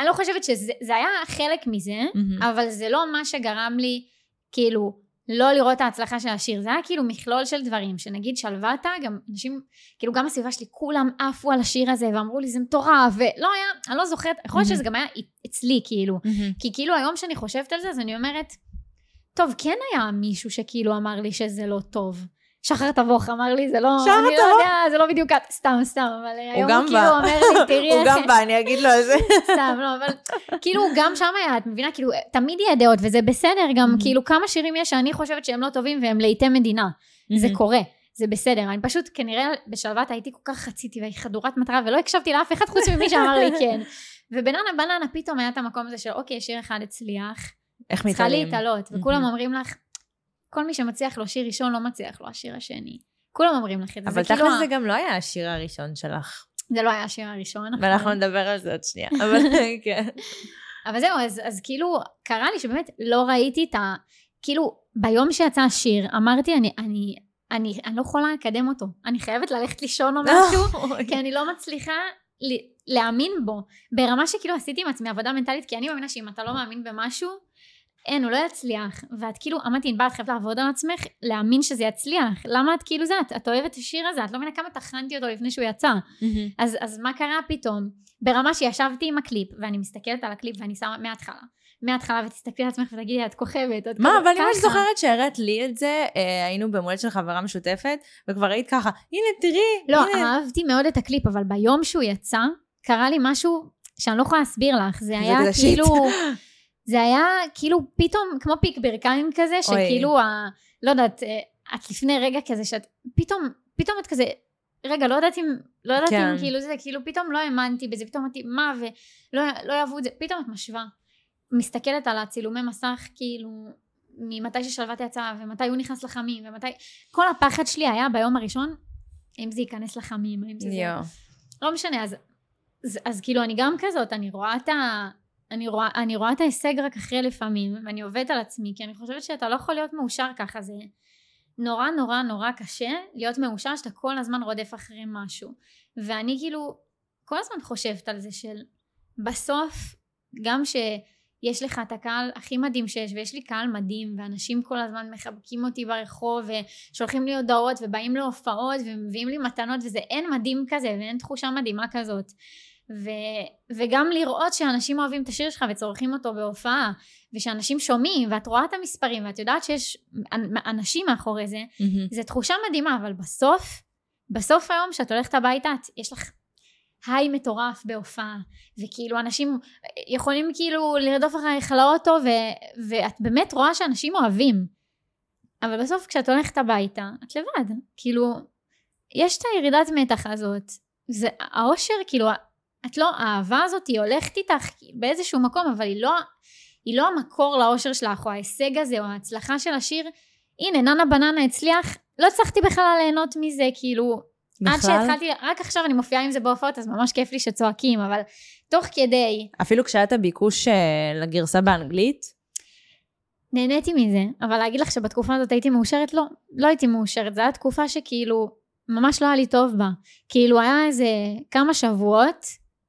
אני לא חושבת שזה זה היה חלק מזה, מהמם. אבל זה לא מה שגרם לי, כאילו, לא לראות את ההצלחה של השיר. זה היה כאילו מכלול של דברים, שנגיד שלוותה, גם אנשים, כאילו גם הסביבה שלי, כולם עפו על השיר הזה, ואמרו לי, זה מטורף, ולא היה, אני לא זוכרת, יכול להיות מהמם. שזה גם היה אצלי, כאילו. מהמם. כי כאילו היום שאני חושבת על זה, אז אני אומרת, טוב, כן היה מישהו שכאילו אמר לי שזה לא טוב. שחר תבוך אמר לי, זה לא, אני לא? יודע, זה לא בדיוק את, סתם, סתם, אבל היום הוא כאילו. אומר לי, תראי הוא איך... גם בא, אני אגיד לו על זה. סתם, לא, אבל כאילו גם שם היה, את מבינה, כאילו, תמיד יהיה דעות, וזה בסדר, גם Mhm. כאילו כמה שירים יש שאני חושבת שהם לא טובים והם לעיתי מדינה. זה מהמם. קורה, זה בסדר. אני פשוט, כנראה בשלוות הייתי כל כך רציתי והיא חדורת מטרה, ולא הקשבתי לאף אחד חוץ ממי שאמר לי כן. ובננה בננה פתאום היה את המקום הזה של אוקיי, שיר אחד הצליח, איך צריכה מתעלים? להתעלות, וכולם Mhm. אומרים לך, כל מי שמצליח לו שיר ראשון לא מצליח לו השיר השני. כולם אומרים לך את זה, אבל כאילו, תכל'ס ה- זה גם לא היה השיר הראשון שלך. זה לא היה השיר הראשון, נכון? ואנחנו נדבר על זה עוד שנייה. אבל כן. אבל זהו, אז, אז כאילו, קרה לי שבאמת לא ראיתי את ה... כאילו, ביום שיצא השיר, אמרתי, אני, אני, אני, אני לא יכולה לקדם אותו. אני חייבת ללכת לישון או משהו, כי אני לא מצליחה להאמין בו. ברמה שכאילו עשיתי עם עצמי עבודה מנטלית, כי אני מאמינה שאם אתה לא מאמין במשהו, אין, הוא לא יצליח. ואת כאילו, אמרתי, ענבל, את חייבת לעבוד על עצמך, להאמין שזה יצליח. למה את כאילו זה? את, את אוהבת את השיר הזה, את לא מבינה כמה טחנתי אותו לפני שהוא יצא. מהמם. אז, אז מה קרה פתאום? ברמה שישבתי עם הקליפ, ואני מסתכלת על הקליפ ואני שמה מההתחלה. מההתחלה ותסתכלי על עצמך ותגידי, את כוכבת. את מה, כזה- אבל אני ממש ככה." זוכרת שהראית לי את זה, אה, היינו במולדת של חברה משותפת, וכבר היית ככה, הנה תראי, לא, הנה. אהבתי מאוד את הקליפ, אבל ביום שהוא יצא, קרה לי משהו שאני לא יכולה להסביר לך. זה היה. כאילו... זה היה כאילו פתאום כמו פיק ברכיים כזה, שכאילו, ה, לא יודעת, אה, את לפני רגע כזה שאת, פתאום, פתאום את כזה, רגע, לא יודעת אם, לא יודעת כן. אם כאילו זה, כאילו פתאום לא האמנתי בזה, פתאום אמרתי, מה, ולא לא יאהבו את זה, פתאום את משווה. מסתכלת על הצילומי מסך, כאילו, ממתי ששלוותה יצאה, ומתי הוא נכנס לחמים, ומתי, כל הפחד שלי היה ביום הראשון, האם זה ייכנס לחמים, האם זה זה. יואו. לא משנה, אז, אז, אז כאילו אני גם כזאת, אני רואה את ה... אני רואה, אני רואה את ההישג רק אחרי לפעמים, ואני עובדת על עצמי, כי אני חושבת שאתה לא יכול להיות מאושר ככה, זה נורא נורא נורא קשה להיות מאושר שאתה כל הזמן רודף אחרי משהו. ואני כאילו כל הזמן חושבת על זה של בסוף, גם שיש לך את הקהל הכי מדהים שיש, ויש לי קהל מדהים, ואנשים כל הזמן מחבקים אותי ברחוב, ושולחים לי הודעות, ובאים להופעות, ומביאים לי מתנות, וזה אין מדהים כזה, ואין תחושה מדהימה כזאת. ו, וגם לראות שאנשים אוהבים את השיר שלך וצורכים אותו בהופעה, ושאנשים שומעים, ואת רואה את המספרים, ואת יודעת שיש אנ- אנשים מאחורי זה, מהמם. זה תחושה מדהימה, אבל בסוף, בסוף היום שאת הולכת הביתה, את, יש לך היי מטורף בהופעה, וכאילו אנשים יכולים כאילו לרדוף אחריך לאוטו, ו, ואת באמת רואה שאנשים אוהבים. אבל בסוף כשאת הולכת הביתה, את לבד. כאילו, יש את הירידת מתח הזאת. זה האושר, כאילו, את לא, האהבה הזאת היא הולכת איתך באיזשהו מקום, אבל היא לא, היא לא המקור לאושר שלך, או ההישג הזה, או ההצלחה של השיר. הנה, ננה בננה הצליח, לא הצלחתי בכלל ליהנות מזה, כאילו, עד בכלל? שהתחלתי, רק עכשיו אני מופיעה עם זה בהופעות, אז ממש כיף לי שצועקים, אבל תוך כדי, אפילו כשהיה את הביקוש אה, לגרסה באנגלית, נהניתי מזה, אבל להגיד לך שבתקופה הזאת הייתי מאושרת? לא, לא הייתי מאושרת, זו הייתה תקופה שכאילו, ממש לא היה לי טוב בה. כאילו היה איזה כמה שבועות,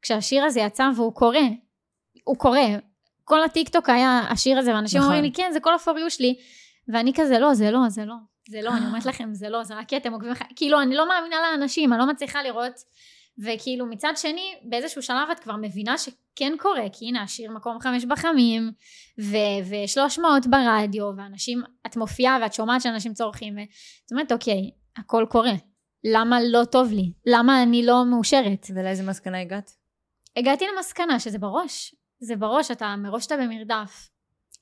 כשהשיר הזה יצא והוא קורא, הוא קורא, כל הטיקטוק היה השיר הזה, ואנשים נכון. אומרים לי, כן, זה כל you שלי. ואני כזה, לא, זה לא, זה לא, זה לא, אני אומרת לכם, זה לא, זה רק כי אתם עוקבים אחרי, כאילו, אני לא מאמינה לאנשים, אני לא מצליחה לראות, וכאילו, מצד שני, באיזשהו שלב את כבר מבינה שכן קורה, כי הנה, השיר מקום חמש בחמים, ו-300 ברדיו, ואנשים, את מופיעה ואת שומעת שאנשים צורכים, ואת אומרת, אוקיי, הכל קורה. למה לא טוב לי? למה אני לא מאושרת? ולאיזה מסקנה הגעת? הגעתי למסקנה שזה בראש. זה בראש, אתה מראש אתה במרדף.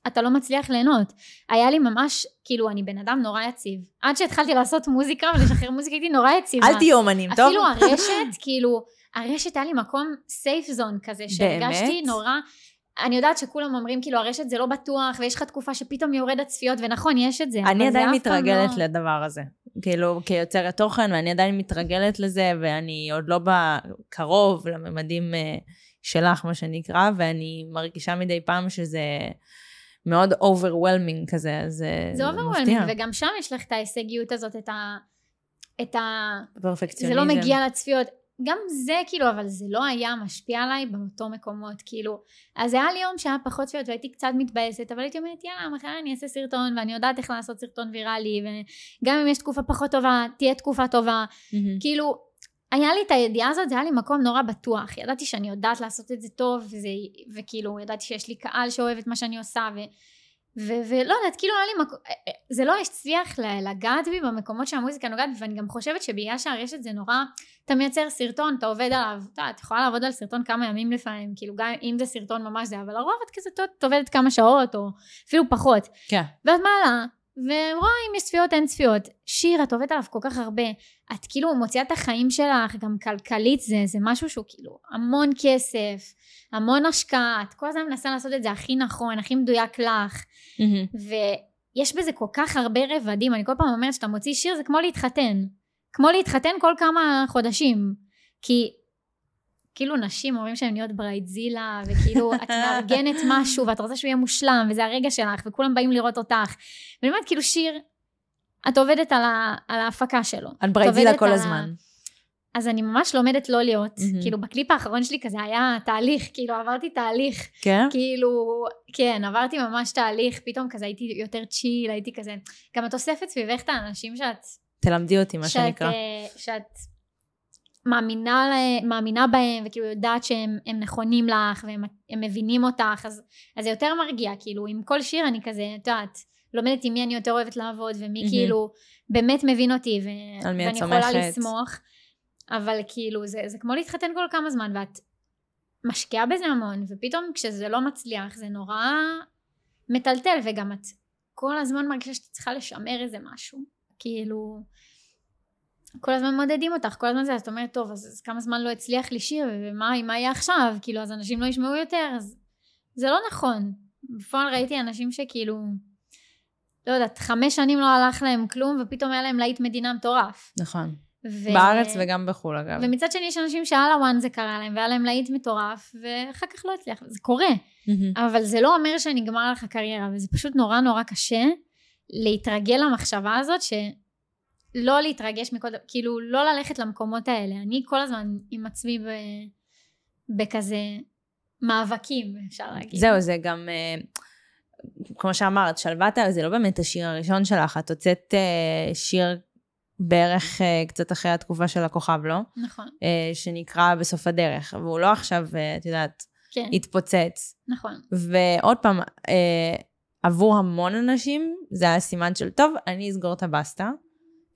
אתה לא מצליח ליהנות. היה לי ממש, כאילו, אני בן אדם נורא יציב. עד שהתחלתי לעשות מוזיקה ולשחרר מוזיקה, הייתי נורא יציבה. אל תהיו אומנים, טוב? אפילו הרשת, כאילו, הרשת היה לי מקום סייף זון כזה, שהרגשתי באמת? נורא... אני יודעת שכולם אומרים, כאילו, הרשת זה לא בטוח, ויש לך תקופה שפתאום יורד הצפיות, ונכון, יש את זה, אני עדיין פעם מתרגלת לא... לדבר הזה. כאילו, כיוצרת תוכן, ואני עדיין מתרגלת לזה, ואני עוד לא בקרוב לממדים אה, שלך, מה שנקרא, ואני מרגישה מדי פעם שזה מאוד overwhelming כזה, אז אה, זה מפתיע. overwhelming, וגם שם יש לך את ההישגיות הזאת, את ה... את ה... זה פרפקציוניזם. לא מגיע לצפיות. גם זה כאילו, אבל זה לא היה משפיע עליי באותו מקומות, כאילו. אז היה לי יום שהיה פחות צפיות והייתי קצת מתבאסת, אבל הייתי אומרת, יאללה, מחר אני אעשה סרטון, ואני יודעת איך לעשות סרטון ויראלי, וגם אם יש תקופה פחות טובה, תהיה תקופה טובה. מהמם. כאילו, היה לי את הידיעה הזאת, זה היה לי מקום נורא בטוח. ידעתי שאני יודעת לעשות את זה טוב, וזה, וכאילו, ידעתי שיש לי קהל שאוהב את מה שאני עושה, ו... ו- ולא יודעת, כאילו היה לי מקום, זה לא הצליח לגעת בי במקומות שהמוזיקה נוגעת בי, ואני גם חושבת שבגלל שהרשת זה נורא, אתה מייצר סרטון, אתה עובד עליו, אתה יודע, את יכולה לעבוד על סרטון כמה ימים לפעמים, כאילו גם אם זה סרטון ממש זה, אבל לרוב את כזה, את עובדת כמה שעות, או אפילו פחות. כן. ואת מעלה, ורואה אם יש צפיות, אין צפיות. שיר, את עובדת עליו כל כך הרבה. את כאילו מוציאה את החיים שלך, גם כלכלית, זה, זה משהו שהוא כאילו המון כסף, המון השקעה, את כל הזמן מנסה לעשות את זה הכי נכון, הכי מדויק לך. מהמם. ויש בזה כל כך הרבה רבדים, אני כל פעם אומרת שאתה מוציא שיר זה כמו להתחתן. כמו להתחתן כל כמה חודשים. כי כאילו נשים אומרים שהן נהיות ברייטזילה, וכאילו את מארגנת משהו ואת רוצה שהוא יהיה מושלם, וזה הרגע שלך, וכולם באים לראות אותך. ואני אומרת, כאילו שיר, את עובדת על, ה, על ההפקה שלו. את ברייטזילה כל על ה- הזמן. אז אני ממש לומדת לא להיות. מהמם. כאילו בקליפ האחרון שלי כזה היה תהליך, כאילו עברתי תהליך. כן? כאילו, כן, עברתי ממש תהליך, פתאום כזה הייתי יותר צ'יל, הייתי כזה, גם את אוספת סביבך את האנשים שאת, תלמדי אותי, מה שאת, שנקרא. אה, שאת מאמינה, לה- מאמינה בהם, וכאילו יודעת שהם הם נכונים לך, והם הם מבינים אותך, אז, אז זה יותר מרגיע, כאילו, עם כל שיר אני כזה, את יודעת, לומדת עם מי אני יותר אוהבת לעבוד, ומי מהמם. כאילו באמת מבין אותי, ו, ואני יכולה. לסמוך, אבל כאילו, זה, זה כמו להתחתן כל כמה זמן, ואת משקיעה בזה המון, ופתאום כשזה לא מצליח, זה נורא מטלטל, וגם את כל הזמן מרגישה שאת צריכה לשמר איזה משהו. כאילו, כל הזמן מודדים אותך, כל הזמן זה, אז את אומרת, טוב, אז, אז כמה זמן לא הצליח לי שיר, ומה מה יהיה עכשיו? כאילו, אז אנשים לא ישמעו יותר, אז זה לא נכון. בפועל ראיתי אנשים שכאילו, לא יודעת, חמש שנים לא הלך להם כלום, ופתאום היה להם להיט מדינה מטורף. נכון. ו... בארץ וגם בחו"ל, אגב. ומצד שני יש אנשים שעל הוואן זה קרה להם, והיה להם להיט מטורף, ואחר כך לא הצליח, זה קורה. מהמם. אבל זה לא אומר שנגמר לך קריירה, וזה פשוט נורא נורא קשה להתרגל למחשבה הזאת, שלא להתרגש מכל דבר, כאילו לא ללכת למקומות האלה. אני כל הזמן עם עצמי ב... בכזה מאבקים, אפשר להגיד. זהו, זה גם, אה, כמו שאמרת, שלוותה זה לא באמת השיר הראשון שלך, את הוצאת אה, שיר בערך אה, קצת אחרי התקופה של הכוכב, לא? נכון, שנקרא בסוף הדרך, והוא לא עכשיו, את יודעת, כן, התפוצץ. נכון. ועוד פעם, עבור המון אנשים זה היה סימן של, טוב, אני אסגור את הבסטה,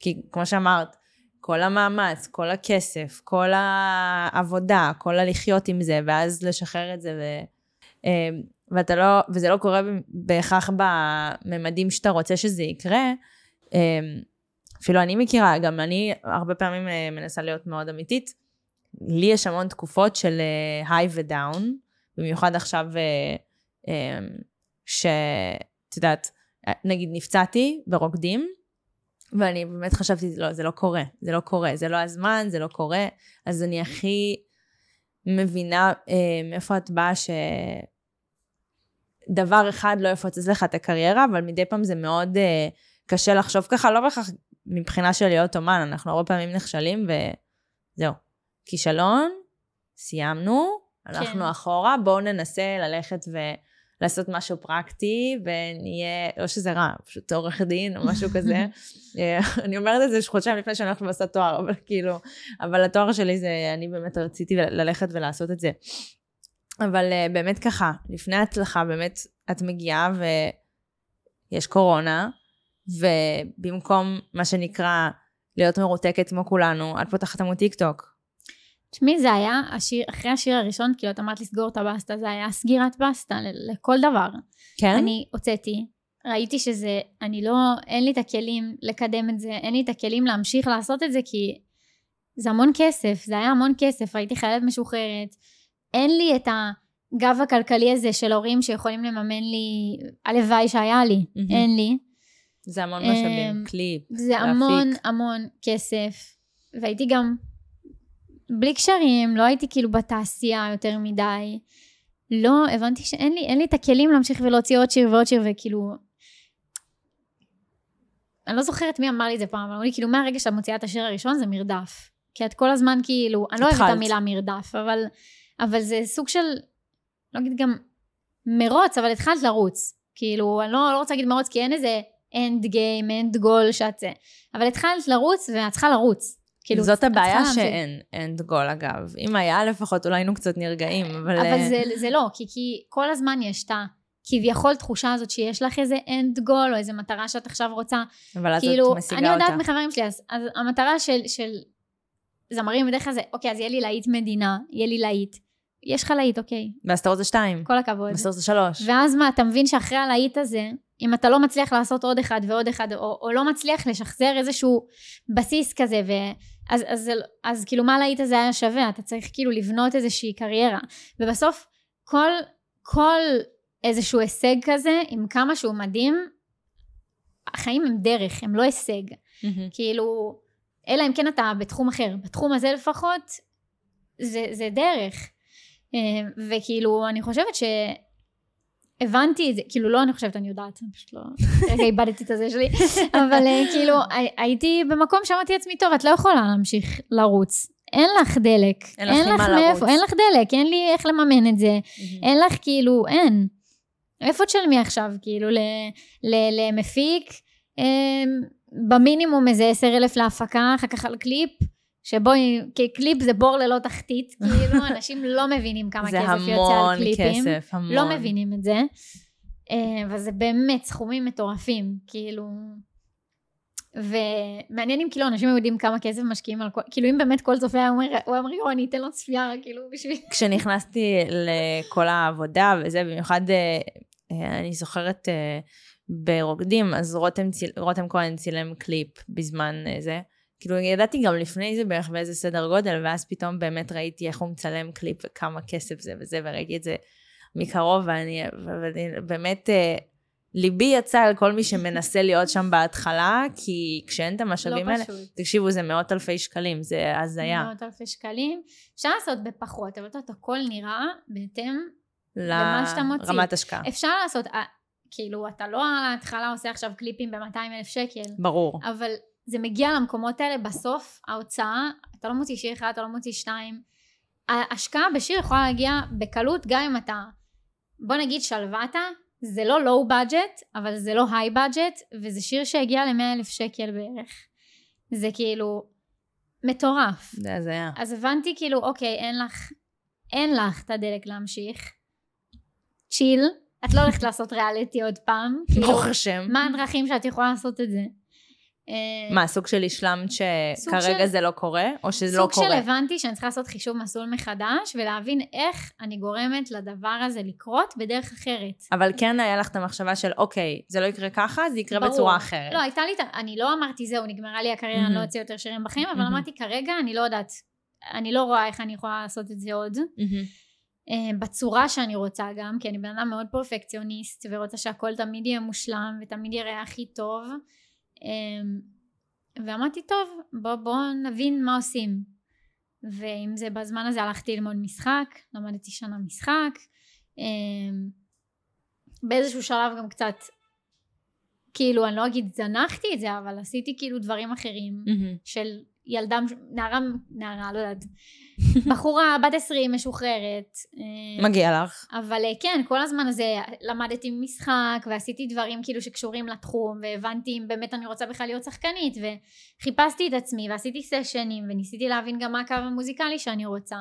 כי כמו שאמרת, כל המאמץ, כל הכסף, כל העבודה, כל הלחיות עם זה, ואז לשחרר את זה, ו, אה, ואתה לא, וזה לא קורה בהכרח בממדים שאתה רוצה שזה יקרה. אה, אפילו אני מכירה, גם אני הרבה פעמים אה, מנסה להיות מאוד אמיתית. לי יש המון תקופות של היי ודאון, במיוחד עכשיו, שאת יודעת, נגיד נפצעתי ברוקדים, ואני באמת חשבתי, לא, זה לא קורה, זה לא קורה, זה לא הזמן, זה לא קורה, אז אני הכי מבינה אה, מאיפה את באה ש... דבר אחד לא יפוצץ לך את הקריירה, אבל מדי פעם זה מאוד אה, קשה לחשוב ככה, לא בהכרח מבחינה של להיות אומן, אנחנו הרבה פעמים נכשלים וזהו. כישלון, סיימנו, הלכנו כן. אחורה, בואו ננסה ללכת לעשות משהו פרקטי, ונהיה, לא שזה רע, פשוט עורך דין או משהו כזה. אה, אני אומרת את זה חודשיים לפני שאני הולכת לעשות תואר, אבל כאילו, אבל התואר שלי זה, אני באמת רציתי ללכת ולעשות את זה. אבל uh, באמת ככה, לפני ההצלחה, באמת את מגיעה ויש קורונה, ובמקום מה שנקרא להיות מרותקת כמו כולנו, את פותחת עמוד טיק טוק. תשמעי, זה היה, השיר, אחרי השיר הראשון, כאילו את אמרת לסגור את הבסטה, זה היה סגירת בסטה לכל דבר. כן? אני הוצאתי, ראיתי שזה, אני לא, אין לי את הכלים לקדם את זה, אין לי את הכלים להמשיך לעשות את זה, כי זה המון כסף, זה היה המון כסף, הייתי חיילת משוחררת, אין לי את הגב הכלכלי הזה של הורים שיכולים לממן לי, הלוואי שהיה לי, mm-hmm. אין לי. זה המון משאבים, אמ, קליפ, זה להפיק. המון המון כסף, והייתי גם בלי קשרים, לא הייתי כאילו בתעשייה יותר מדי. לא, הבנתי שאין לי, לי את הכלים להמשיך ולהוציא עוד שיר ועוד שיר, וכאילו... אני לא זוכרת מי אמר לי את זה פעם, אבל אמרו לי, כאילו, מהרגע שאת מוציאה את השיר הראשון זה מרדף. כי את כל הזמן כאילו, אני לא אוהבת את המילה מרדף, אבל, אבל זה סוג של, לא אגיד גם מרוץ, אבל התחלת לרוץ. כאילו, אני לא, לא רוצה להגיד מרוץ, כי אין איזה end game, end goal שאת זה. אבל התחלת לרוץ, ואת צריכה לרוץ. כאילו, זאת הבעיה שאין end goal אגב. אם היה לפחות, אולי היינו קצת נרגעים, אבל... אבל אה, זה, זה לא, כי, כי כל הזמן יש את ה... כביכול תחושה הזאת שיש לך איזה end goal או איזה מטרה שאת עכשיו רוצה. אבל אז כאילו, את משיגה אותה. אני יודעת מחברים שלי, אז, אז המטרה של, של זמרים בדרך כלל זה, אוקיי, אז יהיה לי להיט מדינה, יהיה לי להיט. יש לך להיט, אוקיי. ואז אתה רוצה שתיים. כל הכבוד. ואז אתה רוצה שלוש. ואז מה, אתה מבין שאחרי הלהיט הזה, אם אתה לא מצליח לעשות עוד אחד ועוד אחד, או, או לא מצליח לשחזר איזשהו בסיס כזה, ו, אז, אז, אז, אז כאילו מה להיט הזה היה שווה? אתה צריך כאילו לבנות איזושהי קריירה. ובסוף, כל, כל איזשהו הישג כזה, עם כמה שהוא מדהים, החיים הם דרך, הם לא הישג. Mm-hmm. כאילו, אלא אם כן אתה בתחום אחר. בתחום הזה לפחות, זה, זה דרך. אה, וכאילו, אני חושבת ש... הבנתי את זה, כאילו לא אני חושבת, אני יודעת, אני פשוט לא, רגע איבדתי את הזה שלי, אבל אה, כאילו הייתי במקום שאמרתי לעצמי, טוב, את לא יכולה להמשיך לרוץ, אין לך דלק, אין, אין לך מאיפה, אין לך דלק, אין לי איך לממן את זה, אין לך כאילו, אין. איפה תשלמי עכשיו, כאילו, למפיק, אמ, במינימום איזה עשר אלף להפקה, אחר כך על קליפ, שבו קליפ זה בור ללא תחתית, כאילו אנשים לא מבינים כמה כסף יוצא על קליפים. זה המון כסף, המון. לא מבינים את זה. אה, וזה באמת סכומים מטורפים, כאילו... ומעניין אם כאילו אנשים יודעים כמה כסף משקיעים על כל, כאילו אם באמת כל צופה הוא אומר, יואו אני אתן לו צפייה, כאילו בשביל... כשנכנסתי לכל העבודה וזה, במיוחד אה, אה, אני זוכרת ברוקדים, אז רותם, רותם כהן צילם קליפ בזמן זה. כאילו ידעתי גם לפני זה בערך באיזה סדר גודל, ואז פתאום באמת ראיתי איך הוא מצלם קליפ וכמה כסף זה וזה, וראיתי את זה מקרוב, ואני, ואני באמת, אה, ליבי יצא על כל מי שמנסה להיות שם בהתחלה, כי כשאין את המשאבים לא האלה, פשוט. תקשיבו, זה מאות אלפי שקלים, זה הזיה. מאות אלפי שקלים. אפשר לעשות בפחות, אבל את הכל נראה בהתאם למה שאתה מוציא. לרמת השקעה. אפשר לעשות, אה, כאילו, אתה לא על ההתחלה עושה עכשיו קליפים ב-200 אלף שקל. ברור. אבל זה מגיע למקומות האלה בסוף, ההוצאה, אתה לא מוציא שיר אחד, אתה לא מוציא שניים. ההשקעה בשיר יכולה להגיע בקלות גם אם אתה, בוא נגיד שלוותה, זה לא לואו בדג'ט, אבל זה לא היי בדג'ט, וזה שיר שהגיע ל אלף שקל בערך. זה כאילו מטורף. זה הזיה. אז הבנתי כאילו, אוקיי, אין לך, אין לך את הדלק להמשיך. צ'יל, את לא הולכת לעשות ריאליטי עוד פעם. ברוך כאילו, השם. מה הדרכים שאת יכולה לעשות את זה? אה, מה, סוג של השלמת שכרגע זה לא קורה, או שזה לא קורה? סוג של הבנתי שאני צריכה לעשות חישוב מסלול מחדש, ולהבין איך אני גורמת לדבר הזה לקרות בדרך אחרת. אבל כן היה לך את המחשבה של, אוקיי, זה לא יקרה ככה, זה יקרה ברור. בצורה אחרת. לא, הייתה לי, אני לא אמרתי, זהו, נגמרה לי הקריירה, אני לא אצא יותר שירים בחיים, אבל אמרתי, כרגע אני לא יודעת, אני לא רואה איך אני יכולה לעשות את זה עוד. אה, בצורה שאני רוצה גם, כי אני בן אדם מאוד פרפקציוניסט, ורוצה שהכל תמיד יהיה מושלם, ותמיד יראה הכי טוב. אמ, ואמרתי טוב בוא בוא נבין מה עושים ואם זה בזמן הזה הלכתי ללמוד משחק למדתי שנה משחק אמ, באיזשהו שלב גם קצת כאילו אני לא אגיד זנחתי את זה אבל עשיתי כאילו דברים אחרים mm-hmm. של ילדה, נערה, נערה, לא יודעת, בחורה בת 20 משוחררת. אה, מגיע לך. אבל אה, כן, כל הזמן הזה למדתי משחק ועשיתי דברים כאילו שקשורים לתחום והבנתי אם באמת אני רוצה בכלל להיות שחקנית וחיפשתי את עצמי ועשיתי סשנים וניסיתי להבין גם מה הקו המוזיקלי שאני רוצה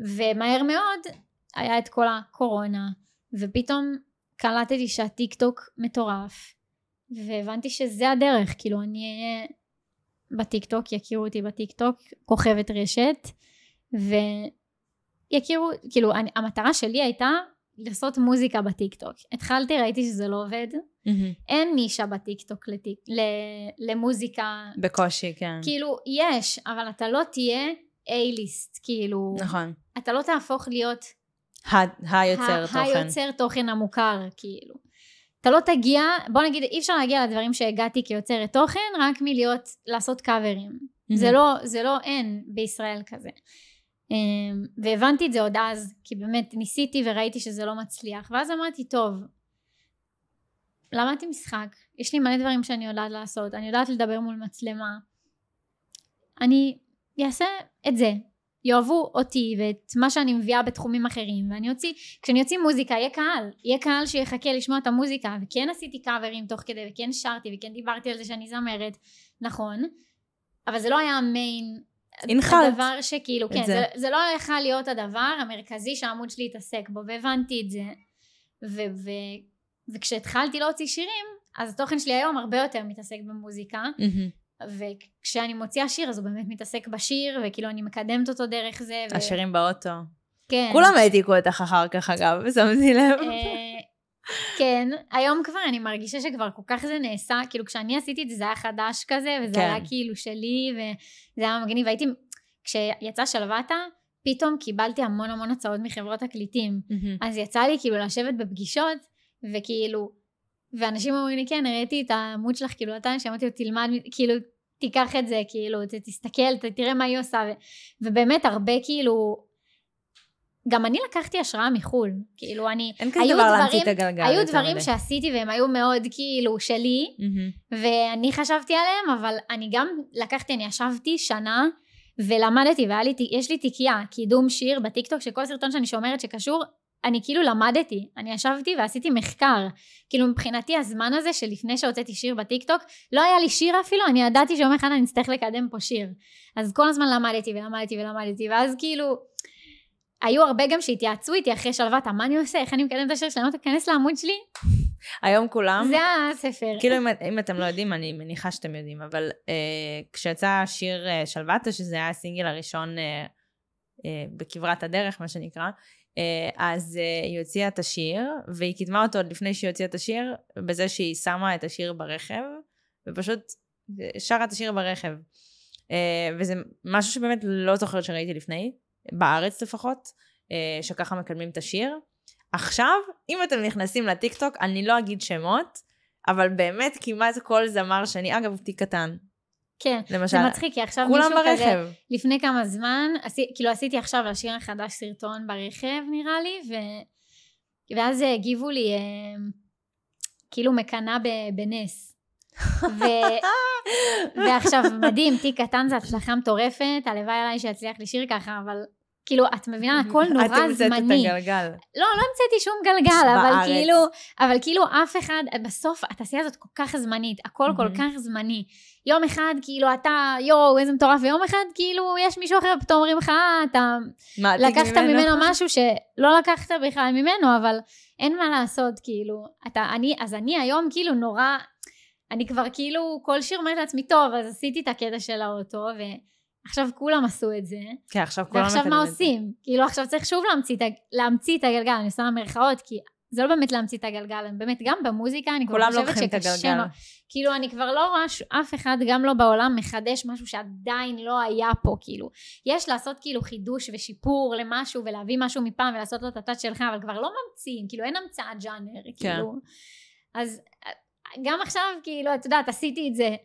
ומהר מאוד היה את כל הקורונה ופתאום קלטתי שהטיק טוק מטורף והבנתי שזה הדרך כאילו אני אהיה בטיק טוק יכירו אותי בטיק טוק כוכבת רשת ויכירו, כאילו אני, המטרה שלי הייתה לעשות מוזיקה בטיק טוק. התחלתי, ראיתי שזה לא עובד. Mm-hmm. אין נישה בטיק טוק לטיק, ל, למוזיקה. בקושי, כן. כאילו, יש, אבל אתה לא תהיה A-ליסט, כאילו. נכון. אתה לא תהפוך להיות... היוצר תוכן. היוצר תוכן המוכר, כאילו. אתה לא תגיע, בוא נגיד, אי אפשר להגיע לדברים שהגעתי כיוצרת תוכן רק מלהיות, לעשות קאברים. Mm-hmm. זה לא, זה לא, אין בישראל כזה. אמ, והבנתי את זה עוד אז, כי באמת ניסיתי וראיתי שזה לא מצליח, ואז אמרתי, טוב, למדתי משחק, יש לי מלא דברים שאני יודעת לעשות, אני יודעת לדבר מול מצלמה, אני אעשה את זה, יאהבו אותי ואת מה שאני מביאה בתחומים אחרים ואני אוציא, כשאני אוציא מוזיקה יהיה קהל, יהיה קהל שיחכה לשמוע את המוזיקה וכן עשיתי קאברים תוך כדי וכן שרתי וכן דיברתי על זה שאני זמרת, נכון, אבל זה לא היה המיין הנחלת. הדבר שכאילו, כן, זה. זה, זה לא יכול להיות הדבר המרכזי שהעמוד שלי התעסק בו, והבנתי את זה. ו, ו, וכשהתחלתי להוציא שירים, אז התוכן שלי היום הרבה יותר מתעסק במוזיקה. Mm-hmm. וכשאני מוציאה שיר, אז הוא באמת מתעסק בשיר, וכאילו אני מקדמת אותו דרך זה. ו... השירים באוטו. כן. כולם העתיקו אותך אחר כך, אגב, שמתי לב. אה, כן, היום כבר אני מרגישה שכבר כל כך זה נעשה, כאילו כשאני עשיתי את זה זה היה חדש כזה, וזה כן. היה כאילו שלי, וזה היה מגניב, והייתי, כשיצא שלוותה, פתאום קיבלתי המון המון הצעות מחברות תקליטים, mm-hmm. אז יצא לי כאילו לשבת בפגישות, וכאילו, ואנשים אומרים לי, כן, הראיתי את העמוד שלך, כאילו, אתה, שאמרתי לו, תלמד, כאילו, תיקח את זה, כאילו, תסתכל, תראה מה היא עושה, ו, ובאמת הרבה כאילו, גם אני לקחתי השראה מחו"ל, כאילו אני, אין כזה דבר להמציא את הגלגל. היו דברים שעשיתי והם היו מאוד כאילו שלי, mm-hmm. ואני חשבתי עליהם, אבל אני גם לקחתי, אני ישבתי שנה ולמדתי, ויש לי תיקייה, קידום שיר בטיקטוק, שכל סרטון שאני שומרת שקשור, אני כאילו למדתי, אני ישבתי ועשיתי מחקר, כאילו מבחינתי הזמן הזה שלפני שהוצאתי שיר בטיקטוק, לא היה לי שיר אפילו, אני ידעתי שיום אחד אני אצטרך לקדם פה שיר, אז כל הזמן למדתי ולמדתי ולמדתי, ואז כאילו היו הרבה גם שהתייעצו איתי אחרי שלוותה, מה אני עושה, איך אני מקדם את השיר שלי, אני אומרת, תיכנס לעמוד שלי. היום כולם, זה הספר. כאילו אם, אם אתם לא יודעים, אני מניחה שאתם יודעים, אבל אה, כשיצא השיר אה, שלוותה, שזה היה הסינגל הראשון אה, אה, בכברת הדרך, מה שנקרא, אה, אז אה, היא הוציאה את השיר, והיא קידמה אותו עוד לפני שהיא הוציאה את השיר, בזה שהיא שמה את השיר ברכב, ופשוט אה, שרה את השיר ברכב. אה, וזה משהו שבאמת לא זוכרת שראיתי לפני. בארץ לפחות, אה, שככה מקדמים את השיר. עכשיו, אם אתם נכנסים לטיקטוק, אני לא אגיד שמות, אבל באמת כמעט כל זמר שאני, אגב, תיק קטן. כן, למשל, זה מצחיק, כי עכשיו מישהו ברכב. כזה, לפני כמה זמן, עשי, כאילו עשיתי עכשיו לשיר החדש סרטון ברכב נראה לי, ו... ואז הגיבו לי, אה, כאילו מקנאה בנס. ו... ועכשיו מדהים, תיק קטן זה הצלחה מטורפת, הלוואי עליי שיצליח לשיר ככה, אבל כאילו, את מבינה, הכל נורא זמני. את המצאת את הגלגל. לא, לא המצאתי שום גלגל, אבל כאילו, אבל כאילו אף אחד, בסוף התעשייה הזאת כל כך זמנית, הכל כל כך זמני. יום אחד כאילו אתה, יואו, איזה מטורף, ויום אחד כאילו יש מישהו אחר, פתאום אומרים לך, אה, אתה לקחת ממנו משהו שלא לקחת בכלל ממנו, אבל אין מה לעשות, כאילו, אתה, אני, אז אני היום כאילו נורא... אני כבר כאילו כל שיר אומרת לעצמי, טוב, אז עשיתי את הקטע של האוטו, ועכשיו כולם עשו את זה. כן, עכשיו כולם ועכשיו מה עושים? כאילו עכשיו צריך שוב להמציא, להמציא את הגלגל, אני עושה מרכאות, כי זה לא באמת להמציא את הגלגל, באמת גם במוזיקה אני כבר חושבת שקשה לו. כאילו אני כבר לא רואה אף אחד, גם לא בעולם, מחדש משהו שעדיין לא היה פה, כאילו. יש לעשות כאילו חידוש ושיפור למשהו ולהביא משהו מפעם ולעשות לו את הטאט שלך, אבל כבר לא ממציאים, כאילו אין המצאת ג'אנר, כן. כאילו. אז גם עכשיו, כאילו, את יודעת, עשיתי את זה.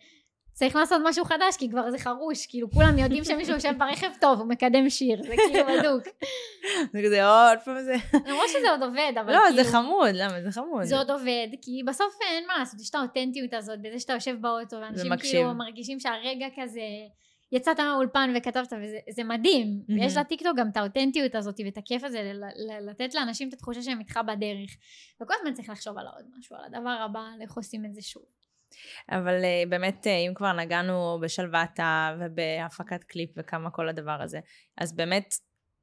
צריך לעשות משהו חדש, כי כבר זה חרוש, כאילו כולם יודעים שמישהו יושב ברכב טוב, הוא מקדם שיר, זה כאילו בדוק. זה כזה עוד פעם זה. למרות שזה עוד עובד, אבל לא, כאילו... לא, זה חמוד, למה? זה חמוד. זה עוד עובד, כי בסוף אין מה לעשות, יש את האותנטיות הזאת, בזה שאתה יושב באוטו, ואנשים כאילו מרגישים שהרגע כזה, יצאת מהאולפן וכתבת, וזה מדהים. Mm-hmm. ויש לטיקטוק גם את האותנטיות הזאת ואת הכיף הזה, ל- ל- לתת לאנשים את התחושה שהם איתך בדרך. וכל הזמן צריך לחשוב על עוד משהו, על הדבר הבא, על איך עושים את זה שוב. אבל אה, באמת, אה, אם כבר נגענו בשלוותה ובהפקת קליפ וכמה כל הדבר הזה, אז באמת,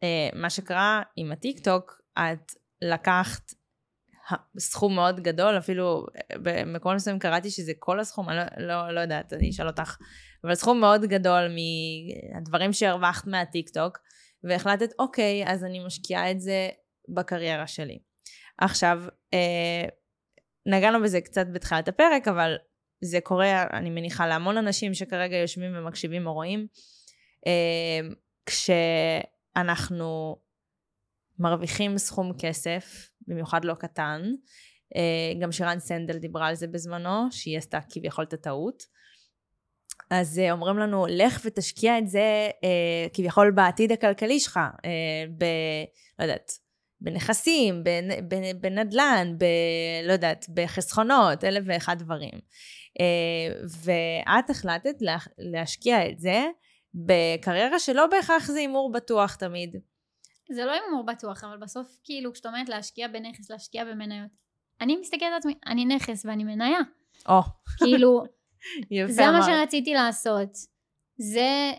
אה, מה שקרה עם הטיקטוק, את לקחת סכום מאוד גדול, אפילו במקום מסוים קראתי שזה כל הסכום, אני לא, לא, לא יודעת, אני אשאל אותך, אבל סכום מאוד גדול מהדברים שהרווחת מהטיקטוק, והחלטת, אוקיי, אז אני משקיעה את זה בקריירה שלי. עכשיו, אה, נגענו בזה קצת בתחילת הפרק, אבל זה קורה, אני מניחה, להמון אנשים שכרגע יושבים ומקשיבים או רואים, אה, כשאנחנו מרוויחים סכום כסף, במיוחד לא קטן, אה, גם שירן סנדל דיברה על זה בזמנו, שהיא עשתה כביכול את הטעות. אז אה, אומרים לנו, לך ותשקיע את זה אה, כביכול בעתיד הכלכלי שלך, ב... לא יודעת, בנכסים, בנדל"ן, ב... לא יודעת, בחסכונות, אלף ואחד דברים. אה, ואת החלטת לה, להשקיע את זה בקריירה שלא בהכרח זה הימור בטוח תמיד. זה לא הימור בטוח, אבל בסוף כאילו כשאת אומרת להשקיע בנכס, להשקיע במניות, אני מסתכלת על עצמי, אני נכס ואני מניה. או. כאילו, זה מה שרציתי לעשות. זה,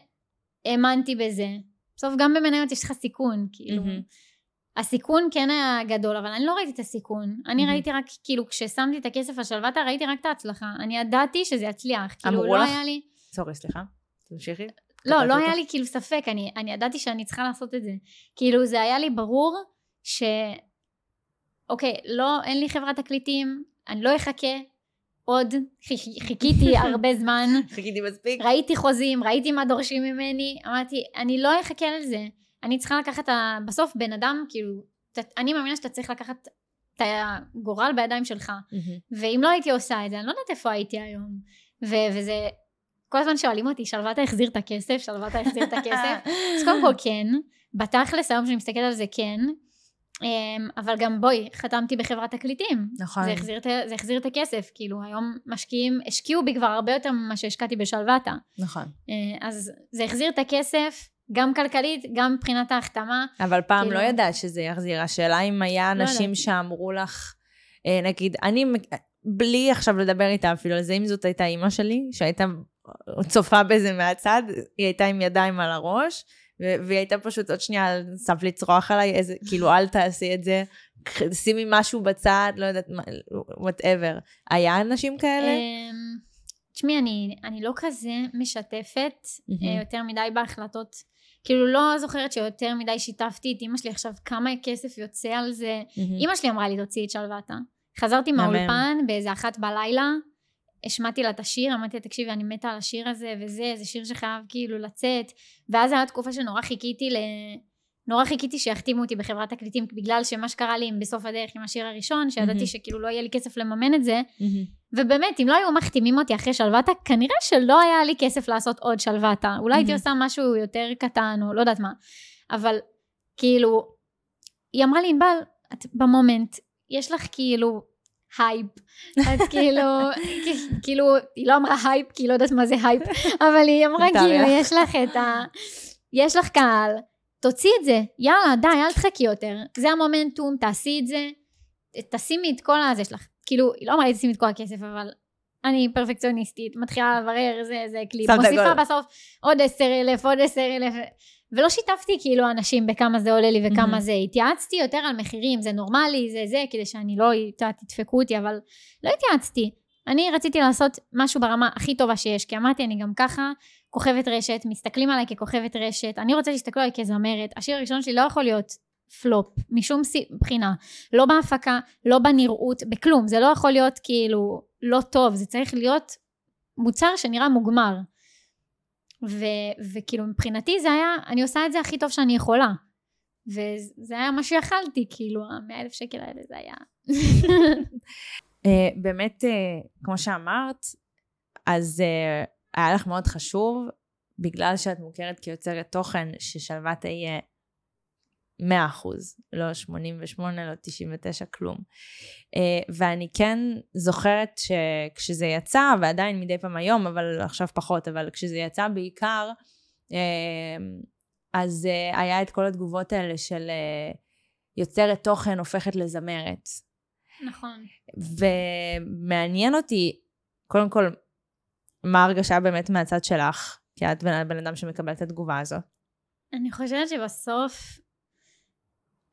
האמנתי בזה. בסוף גם במניות יש לך סיכון, כאילו. הסיכון כן היה גדול, אבל אני לא ראיתי את הסיכון. אני mm-hmm. ראיתי רק, כאילו, כששמתי את הכסף על שלוותה, ראיתי רק את ההצלחה. אני ידעתי שזה יצליח. כאילו, לא לך? היה לי... סורי, סליחה. תמשיכי. לא, לא היה לי כאילו ספק, אני, אני ידעתי שאני צריכה לעשות את זה. כאילו, זה היה לי ברור ש... אוקיי, לא, אין לי חברת תקליטים, אני לא אחכה עוד, חיכיתי הרבה זמן. חיכיתי מספיק. ראיתי חוזים, ראיתי מה דורשים ממני, אמרתי, אני לא אחכה לזה. אני צריכה לקחת, ה... בסוף בן אדם, כאילו, אני מאמינה שאתה צריך לקחת את הגורל בידיים שלך. Mm-hmm. ואם לא הייתי עושה את זה, אני לא יודעת איפה הייתי היום. ו- וזה, כל הזמן שואלים אותי, שלוותה החזיר את הכסף? שלוותה החזיר את הכסף? אז קודם כל כן, בתכלס היום שאני מסתכלת על זה כן, אמ, אבל גם בואי, חתמתי בחברת תקליטים. נכון. זה החזיר, זה החזיר את הכסף, כאילו היום משקיעים, השקיעו בי כבר הרבה יותר ממה שהשקעתי בשלוותה. נכון. אה, אז זה החזיר את הכסף, גם כלכלית, גם מבחינת ההחתמה. אבל פעם כאילו... לא ידעת שזה יחזיר. השאלה אם היה לא אנשים לא שאמרו לך, אה, נגיד, אני, בלי עכשיו לדבר איתה אפילו על זה, אם זאת הייתה אימא שלי, שהייתה צופה בזה מהצד, היא הייתה עם ידיים על הראש, והיא הייתה פשוט עוד שנייה על סף לצרוח עליי, איזה, כאילו, אל תעשי את זה, שימי משהו בצד, לא יודעת, וואטאבר. היה אנשים כאלה? תשמעי, אני, אני לא כזה משתפת mm-hmm. יותר מדי בהחלטות. כאילו לא זוכרת שיותר מדי שיתפתי את אימא שלי עכשיו כמה כסף יוצא על זה. Mm-hmm. אימא שלי אמרה לי תוציאי את שלוותה. חזרתי מהאולפן באיזה אחת בלילה, השמעתי לה את השיר, אמרתי לה תקשיבי אני מתה על השיר הזה וזה, זה שיר שחייב כאילו לצאת. ואז הייתה תקופה שנורא חיכיתי ל... נורא חיכיתי שיחתימו אותי בחברת תקליטים בגלל שמה שקרה לי בסוף הדרך עם השיר הראשון שידעתי mm-hmm. שכאילו לא יהיה לי כסף לממן את זה mm-hmm. ובאמת אם לא היו מחתימים אותי אחרי שלוותה כנראה שלא היה לי כסף לעשות עוד שלוותה אולי mm-hmm. הייתי עושה משהו יותר קטן או לא יודעת מה אבל כאילו היא אמרה לי ענבל את במומנט יש לך כאילו הייפ אז כאילו כאילו היא לא אמרה הייפ כי היא לא יודעת מה זה הייפ אבל היא אמרה כאילו יש לך את ה... יש לך קהל תוציא את זה, יאללה, די, אל תחכי יותר. זה המומנטום, תעשי את זה, תשימי את כל הזה שלך. כאילו, היא לא אמרה לי תשימי את כל הכסף, אבל אני פרפקציוניסטית, מתחילה לברר, זה, זה קליפ, מוסיפה בסוף עוד עשר אלף, עוד עשר אלף, ולא שיתפתי כאילו אנשים בכמה זה עולה לי וכמה mm-hmm. זה, התייעצתי יותר על מחירים, זה נורמלי, זה זה, כדי שאני לא, תדפקו אותי, אבל לא התייעצתי. אני רציתי לעשות משהו ברמה הכי טובה שיש, כי אמרתי, אני גם ככה כוכבת רשת, מסתכלים עליי ככוכבת רשת, אני רוצה שיסתכלו עליי כזמרת, השיר הראשון שלי לא יכול להיות פלופ, משום בחינה, לא בהפקה, לא בנראות, בכלום, זה לא יכול להיות כאילו לא טוב, זה צריך להיות מוצר שנראה מוגמר. ו- וכאילו מבחינתי זה היה, אני עושה את זה הכי טוב שאני יכולה. וזה היה מה שיכלתי, כאילו, המאה אלף שקל האלה זה היה. אה, באמת, אה, כמו שאמרת, אז אה, היה לך מאוד חשוב, בגלל שאת מוכרת כיוצרת תוכן, ששלוות יהיה 100 אחוז, לא 88, לא 99, כלום. ואני כן זוכרת שכשזה יצא, ועדיין מדי פעם היום, אבל עכשיו פחות, אבל כשזה יצא בעיקר, אז היה את כל התגובות האלה של יוצרת תוכן הופכת לזמרת. נכון. ומעניין אותי, קודם כל, מה ההרגשה באמת מהצד שלך, כי את בן אדם שמקבל את התגובה הזאת. אני חושבת שבסוף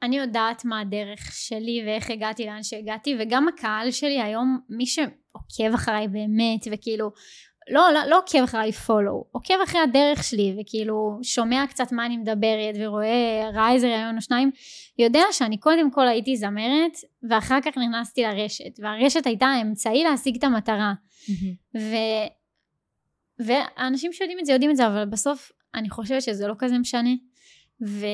אני יודעת מה הדרך שלי ואיך הגעתי לאן שהגעתי וגם הקהל שלי היום מי שעוקב אחריי באמת וכאילו לא, לא, לא עוקב אחריי פולו, עוקב אחרי הדרך שלי וכאילו שומע קצת מה אני מדברת ורואה ראה איזה ראיון או שניים, יודע שאני קודם כל הייתי זמרת ואחר כך נכנסתי לרשת והרשת הייתה האמצעי להשיג את המטרה mm-hmm. ו... ואנשים שיודעים את זה יודעים את זה אבל בסוף אני חושבת שזה לא כזה משנה. ו...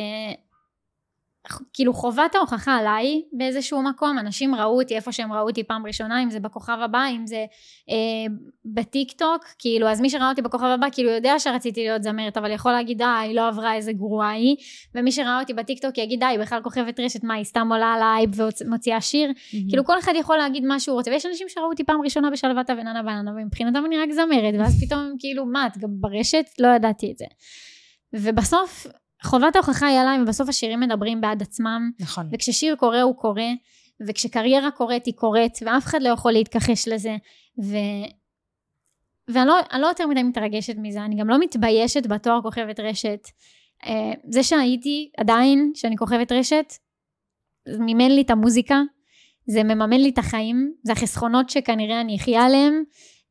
כאילו חובת ההוכחה עליי באיזשהו מקום, אנשים ראו אותי איפה שהם ראו אותי פעם ראשונה, אם זה בכוכב הבא, אם זה אה, בטיק טוק, כאילו אז מי שראה אותי בכוכב הבא כאילו יודע שרציתי להיות זמרת, אבל יכול להגיד די, היא לא עברה איזה גרועה היא, ומי שראה אותי בטיק טוק יגיד די, היא בכלל כוכבת רשת, מה היא סתם עולה על האייב ומוציאה שיר, mm-hmm. כאילו כל אחד יכול להגיד מה שהוא רוצה, ויש אנשים שראו אותי פעם ראשונה בשלוותה וננה בננה, ומבחינתם אני רק זמרת, ואז פתאום כאילו מה, את גם ברשת? לא ידעתי את זה. ובסוף חובת ההוכחה היא עליי, ובסוף השירים מדברים בעד עצמם. נכון. וכששיר קורה הוא קורה, וכשקריירה קורית היא קורית, ואף אחד לא יכול להתכחש לזה. ו... ואני לא, לא יותר מדי מתרגשת מזה, אני גם לא מתביישת בתואר כוכבת רשת. אה, זה שהייתי עדיין, שאני כוכבת רשת, מימן לי את המוזיקה, זה מממן לי את החיים, זה החסכונות שכנראה אני אחיה עליהם.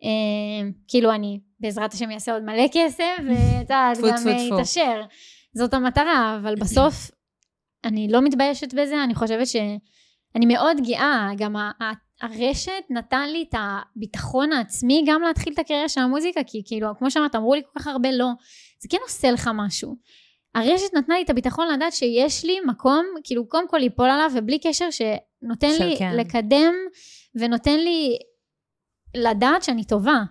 אה, כאילו אני בעזרת השם אעשה עוד מלא כסף, ואת יודעת, גם יתעשר. זאת המטרה, אבל בסוף אני לא מתביישת בזה, אני חושבת שאני מאוד גאה, גם הרשת נתן לי את הביטחון העצמי גם להתחיל את הקריירה של המוזיקה, כי כאילו, כמו שאמרת, אמרו לי כל כך הרבה לא, זה כן עושה לך משהו. הרשת נתנה לי את הביטחון לדעת שיש לי מקום, כאילו קודם כל ליפול עליו, ובלי קשר שנותן לי כן. לקדם, ונותן לי לדעת שאני טובה.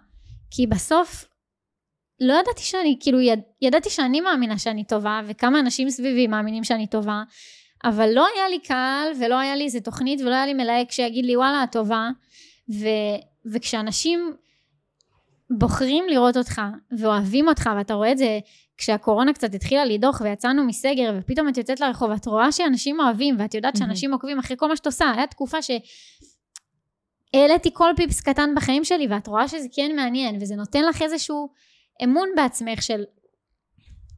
כי בסוף לא ידעתי שאני, כאילו יד, ידעתי שאני מאמינה שאני טובה וכמה אנשים סביבי מאמינים שאני טובה אבל לא היה לי קהל ולא היה לי איזה תוכנית ולא היה לי מלהק שיגיד לי וואלה את טובה. ו, וכשאנשים בוחרים לראות אותך ואוהבים אותך ואתה רואה את זה כשהקורונה קצת התחילה לדוח ויצאנו מסגר ופתאום את יוצאת לרחוב ואת רואה שאנשים אוהבים ואת יודעת שאנשים עוקבים אחרי כל מה שאת עושה. היה תקופה ש... העליתי כל פיפס קטן בחיים שלי ואת רואה שזה כן מעניין וזה נותן לך איזשהו אמון בעצמך של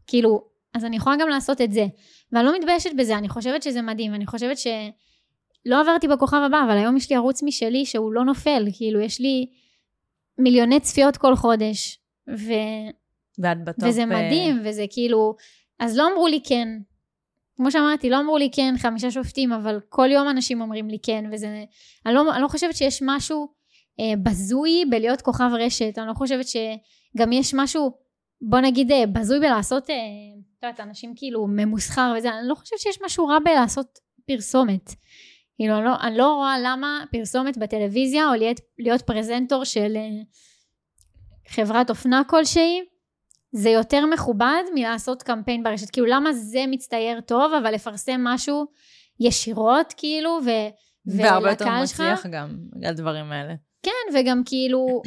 כאילו אז אני יכולה גם לעשות את זה. ואני לא מתביישת בזה אני חושבת שזה מדהים אני חושבת שלא עברתי בכוכב הבא אבל היום יש לי ערוץ משלי שהוא לא נופל כאילו יש לי מיליוני צפיות כל חודש ו... ואת בטופ וזה אה, מדהים וזה כאילו אז לא אמרו לי כן. כמו שאמרתי לא אמרו לי כן חמישה שופטים אבל כל יום אנשים אומרים לי כן וזה אני לא, אני לא חושבת שיש משהו אה, בזוי בלהיות כוכב רשת. אני לא חושבת ש... גם יש משהו, בוא נגיד אה, בזוי בלעשות, אה, את יודעת, אנשים כאילו ממוסחר וזה, אני לא חושבת שיש משהו רע בלעשות פרסומת. כאילו, אני לא, אני לא רואה למה פרסומת בטלוויזיה או להיות, להיות פרזנטור של אה, חברת אופנה כלשהי, זה יותר מכובד מלעשות קמפיין ברשת. כאילו, למה זה מצטייר טוב, אבל לפרסם משהו ישירות, כאילו, ו... והרבה יותר מצליח גם, הדברים האלה. כן, וגם כאילו,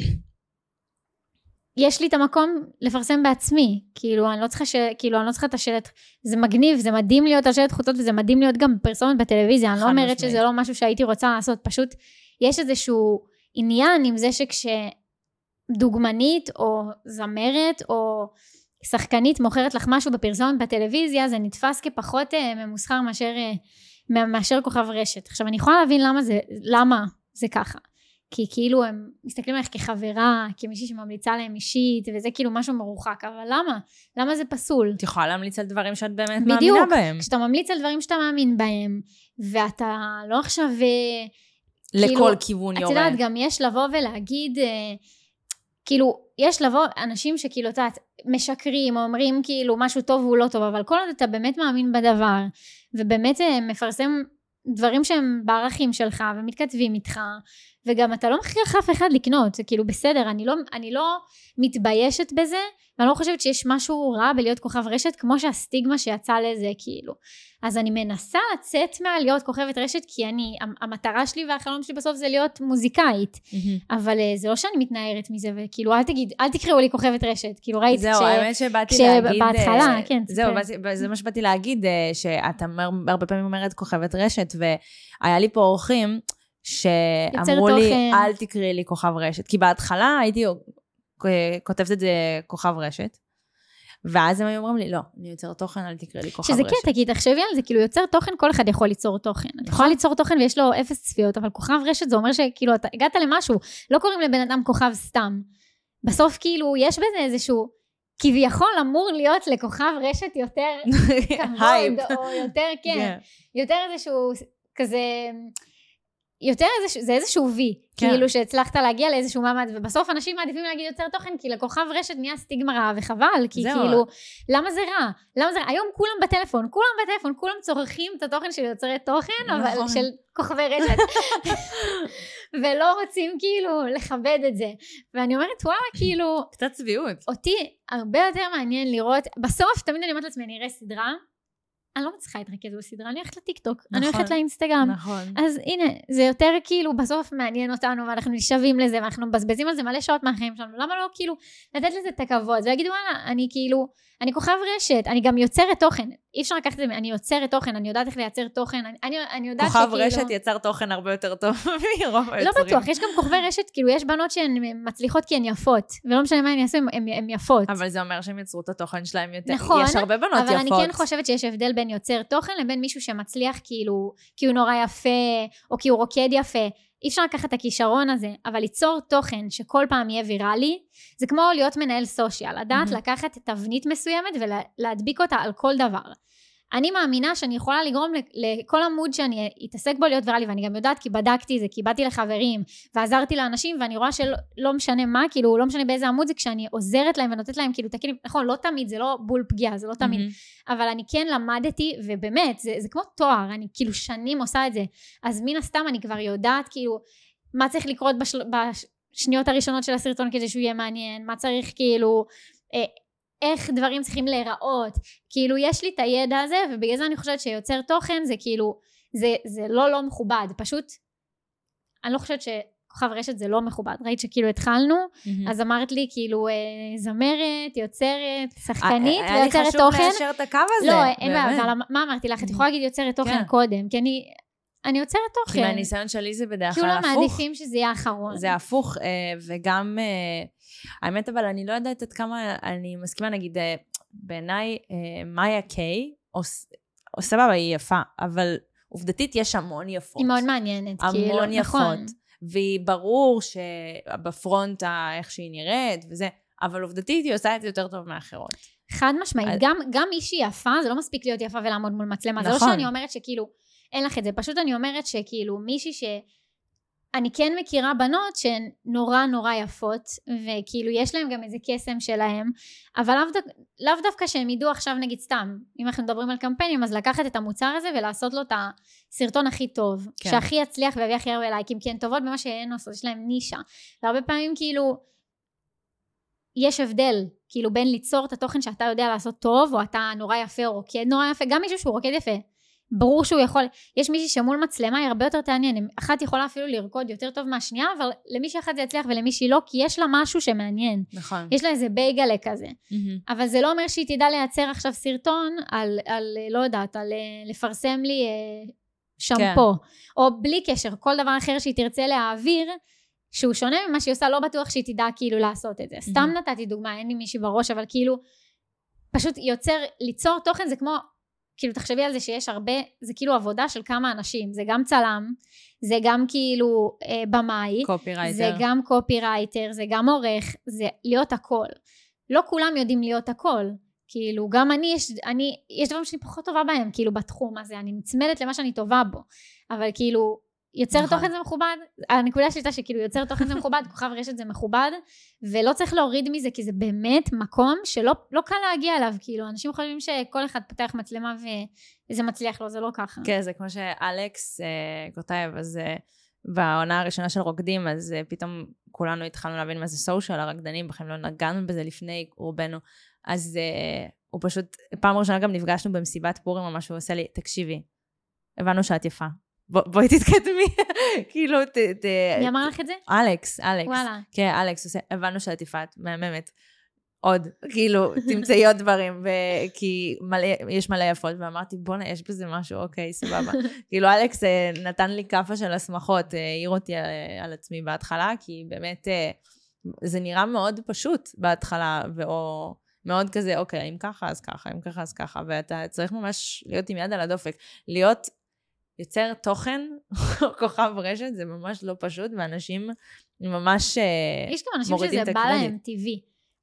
יש לי את המקום לפרסם בעצמי, כאילו אני לא צריכה, ש... כאילו, אני לא צריכה את השלט, זה מגניב, זה מדהים להיות על שלט חוצות וזה מדהים להיות גם פרסומת בטלוויזיה, אני לא אומרת שזה לא משהו שהייתי רוצה לעשות, פשוט יש איזשהו עניין עם זה שכשדוגמנית או זמרת או שחקנית מוכרת לך משהו בפרסומת בטלוויזיה, זה נתפס כפחות אה, ממוסחר מאשר, אה, מאשר כוכב רשת. עכשיו אני יכולה להבין למה זה, למה זה ככה. כי כאילו הם מסתכלים עליך כחברה, כמישהי שממליצה להם אישית, וזה כאילו משהו מרוחק, אבל למה? למה זה פסול? את יכולה להמליץ על דברים שאת באמת בדיוק, מאמינה בהם. בדיוק, כשאתה ממליץ על דברים שאתה מאמין בהם, ואתה לא עכשיו... אה, לכל כאילו, כיוון יורד. את יודעת, גם יש לבוא ולהגיד, אה, כאילו, יש לבוא אנשים שכאילו, את יודעת, משקרים, אומרים כאילו משהו טוב והוא לא טוב, אבל כל עוד אתה באמת מאמין בדבר, ובאמת אה, מפרסם דברים שהם בערכים שלך, ומתכתבים איתך, וגם אתה לא מכריח אף אחד לקנות, זה כאילו בסדר, אני לא, אני לא מתביישת בזה, ואני לא חושבת שיש משהו רע בלהיות כוכב רשת, כמו שהסטיגמה שיצא לזה, כאילו. אז אני מנסה לצאת מהלהיות כוכבת רשת, כי אני, המטרה שלי והחלום שלי בסוף זה להיות מוזיקאית. Mm-hmm. אבל אה, זה לא שאני מתנערת מזה, וכאילו, אל תגיד, אל תקראו לי כוכבת רשת. כאילו, ראית זהו, כש... האמת שבאתי כש... להגיד... בהתחלה, כן. זהו, זה מה שבאתי להגיד, שאת הרבה פעמים אומרת כוכבת רשת, והיה לי פה אורחים, שאמרו לי, אל תקראי לי כוכב רשת. כי בהתחלה הייתי כותבת את זה כוכב רשת. ואז הם היו אומרים לי, לא, אני יוצר תוכן, אל תקראי לי כוכב רשת. שזה קטע, כי תחשבי על זה, כאילו יוצר תוכן, כל אחד יכול ליצור תוכן. את יכולה נכון. ליצור תוכן ויש לו אפס צפיות, אבל כוכב רשת זה אומר שכאילו, אתה הגעת למשהו, לא קוראים לבן אדם כוכב סתם. בסוף כאילו, יש בזה איזשהו, כביכול אמור להיות לכוכב רשת יותר כבוד, או יותר, כן, יותר איזשהו כזה... יותר איזה, זה איזשהו וי, כן. כאילו שהצלחת להגיע לאיזשהו מעמד, ובסוף אנשים מעדיפים להגיד יותר תוכן, כי לכוכב רשת נהיה סטיגמה רעה, וחבל, כי זהו. כאילו, למה זה רע? למה זה רע? היום כולם בטלפון, כולם בטלפון, כולם צורכים את התוכן של יוצרי תוכן, נכון. אבל של כוכבי רשת. ולא רוצים כאילו לכבד את זה. ואני אומרת, וואלה, כאילו... קצת צביעות. אותי הרבה יותר מעניין לראות, בסוף תמיד אני אומרת לעצמי, אני אראה סדרה, אני לא מצליחה להתרכז בסדרה, אני הולכת לטיקטוק, נכון, אני הולכת לאינסטגרם. נכון. אז הנה, זה יותר כאילו בסוף מעניין אותנו, ואנחנו נשאבים לזה, ואנחנו מבזבזים על זה מלא שעות מהחיים שלנו, למה לא כאילו לתת לזה את הכבוד, ולהגיד וואלה, אני כאילו, אני כוכב רשת, אני גם יוצרת תוכן. אי אפשר לקחת את זה, אני יוצרת תוכן, אני יודעת איך לייצר תוכן, אני, אני, אני יודעת כוכב שכאילו... כוכב רשת יצר תוכן הרבה יותר טוב מרוב היוצרים. לא בטוח, יש גם כוכבי רשת, כאילו יש בנות שהן מצליחות כי הן יפות, ולא משנה מה הן יעשו, הן יפות. אבל זה אומר שהן יצרו את התוכן שלהן יותר, נכון, יש הרבה בנות אבל יפות. אבל אני כן חושבת שיש הבדל בין יוצר תוכן לבין מישהו שמצליח כאילו, כי הוא נורא יפה, או כי הוא רוקד יפה. אי אפשר לקחת את הכישרון הזה, אבל ליצור תוכן שכל פעם יהיה ויראלי, זה כמו להיות מנהל סושיאל, לדעת mm-hmm. לקחת תבנית מסוימת ולהדביק אותה על כל דבר. אני מאמינה שאני יכולה לגרום לכל עמוד שאני אתעסק בו להיות ויראלי, ואני גם יודעת כי בדקתי זה, כי באתי לחברים, ועזרתי לאנשים, ואני רואה שלא לא משנה מה, כאילו, לא משנה באיזה עמוד זה, כשאני עוזרת להם ונותנת להם, כאילו, תקינים, נכון, לא תמיד, זה לא בול פגיעה, זה לא תמיד, mm-hmm. אבל אני כן למדתי, ובאמת, זה, זה כמו תואר, אני כאילו שנים עושה את זה, אז מן הסתם אני כבר יודעת, כאילו, מה צריך לקרות בשל... בשניות הראשונות של הסרטון כדי שהוא יהיה מעניין, מה צריך כאילו, אה, איך דברים צריכים להיראות, כאילו יש לי את הידע הזה ובגלל זה אני חושבת שיוצר תוכן זה כאילו, זה, זה לא לא מכובד, פשוט אני לא חושבת שכוכב רשת זה לא מכובד, ראית שכאילו התחלנו, mm-hmm. אז אמרת לי כאילו אה, זמרת, יוצרת, שחקנית ויוצרת תוכן. היה לי חשוב לאשר את הקו הזה. לא, אין בעיה, אבל מה אמרתי לך? את יכולה להגיד יוצרת תוכן כן. קודם, כי אני... אני יוצרת תוכן. כי מהניסיון שלי זה בדרך כלל הפוך. כולם מעדיפים שזה יהיה האחרון. זה הפוך, אה, וגם האמת אבל אני לא יודעת עד כמה אני מסכימה, נגיד אה, בעיניי אה, מאיה קיי, או, סבבה, היא יפה, אבל עובדתית יש המון יפות. היא מאוד מעניינת, כאילו, המון יפות. נכון. והיא ברור שבפרונט איך שהיא נראית וזה, אבל עובדתית היא עושה את זה יותר טוב מאחרות. חד משמעית, אז... גם, גם מישהי יפה, זה לא מספיק להיות יפה ולעמוד מול מצלמה, נכון. זה לא נכון. שאני אומרת שכאילו, אין לך את זה, פשוט אני אומרת שכאילו מישהי ש... אני כן מכירה בנות שהן נורא נורא יפות וכאילו יש להן גם איזה קסם שלהן אבל לאו, דו, לאו דווקא שהן ידעו עכשיו נגיד סתם אם אנחנו מדברים על קמפיינים אז לקחת את המוצר הזה ולעשות לו את הסרטון הכי טוב כן. שהכי יצליח ויביא הכי הרבה לייקים כי הן טובות במה שהן עושות יש להן נישה. והרבה פעמים כאילו יש הבדל כאילו בין ליצור את התוכן שאתה יודע לעשות טוב או אתה נורא יפה או רוקד נורא יפה גם מישהו שהוא רוקד יפה ברור שהוא יכול, יש מישהי שמול מצלמה היא הרבה יותר תעניין, אחת יכולה אפילו לרקוד יותר טוב מהשנייה, אבל למישהי אחת זה יצליח ולמישהי לא, כי יש לה משהו שמעניין. נכון. יש לה איזה בייגלה כזה. Mm-hmm. אבל זה לא אומר שהיא תדע לייצר עכשיו סרטון על, על לא יודעת, על אה, לפרסם לי אה, שמפו, כן. או בלי קשר, כל דבר אחר שהיא תרצה להעביר, שהוא שונה ממה שהיא עושה, לא בטוח שהיא תדע כאילו לעשות את זה. Mm-hmm. סתם נתתי דוגמה, אין לי מישהי בראש, אבל כאילו, פשוט יוצר, ליצור תוכן זה כמו כאילו תחשבי על זה שיש הרבה, זה כאילו עבודה של כמה אנשים, זה גם צלם, זה גם כאילו אה, במאי, קופירייטר, זה גם קופירייטר, זה גם עורך, זה להיות הכל. לא כולם יודעים להיות הכל, כאילו גם אני, יש, אני, יש דברים שאני פחות טובה בהם, כאילו בתחום הזה, אני נצמדת למה שאני טובה בו, אבל כאילו יוצר נכון. תוכן זה מכובד, הנקודה שלי הייתה שכאילו יוצר תוכן זה מכובד, כוכב רשת זה מכובד, ולא צריך להוריד מזה, כי זה באמת מקום שלא לא קל להגיע אליו, כאילו, אנשים חושבים שכל אחד פותח מצלמה וזה מצליח לו, זה לא ככה. כן, זה כמו שאלכס אה, כותב, אז אה, בעונה הראשונה של רוקדים, אז אה, פתאום כולנו התחלנו להבין מה זה סושיאל, הרקדנים, בכלל לא נגענו בזה לפני רובנו, אז... אה, הוא פשוט, פעם ראשונה גם נפגשנו במסיבת פורים או משהו, הוא עושה לי, תקשיבי, הבנו שאת יפה. בוא, בואי תתקדמי, כאילו, ת, ת... מי אמר לך את זה? אלכס, אלכס. וואלה. כן, אלכס, הבנו שאת יפה, את מהממת. עוד, כאילו, תמצאי עוד דברים, ו- כי מלא, יש מלא יפות, ואמרתי, בואנה, יש בזה משהו, אוקיי, סבבה. כאילו, אלכס אה, נתן לי כאפה של הסמכות, אה, העיר אותי על, על עצמי בהתחלה, כי באמת, אה, זה נראה מאוד פשוט בהתחלה, או מאוד כזה, אוקיי, אם ככה, אז ככה, אם ככה, אז ככה, ואתה צריך ממש להיות עם יד על הדופק. להיות יוצר תוכן, כוכב רשת, זה ממש לא פשוט, ואנשים ממש יש גם אנשים שזה בא להם טבעי,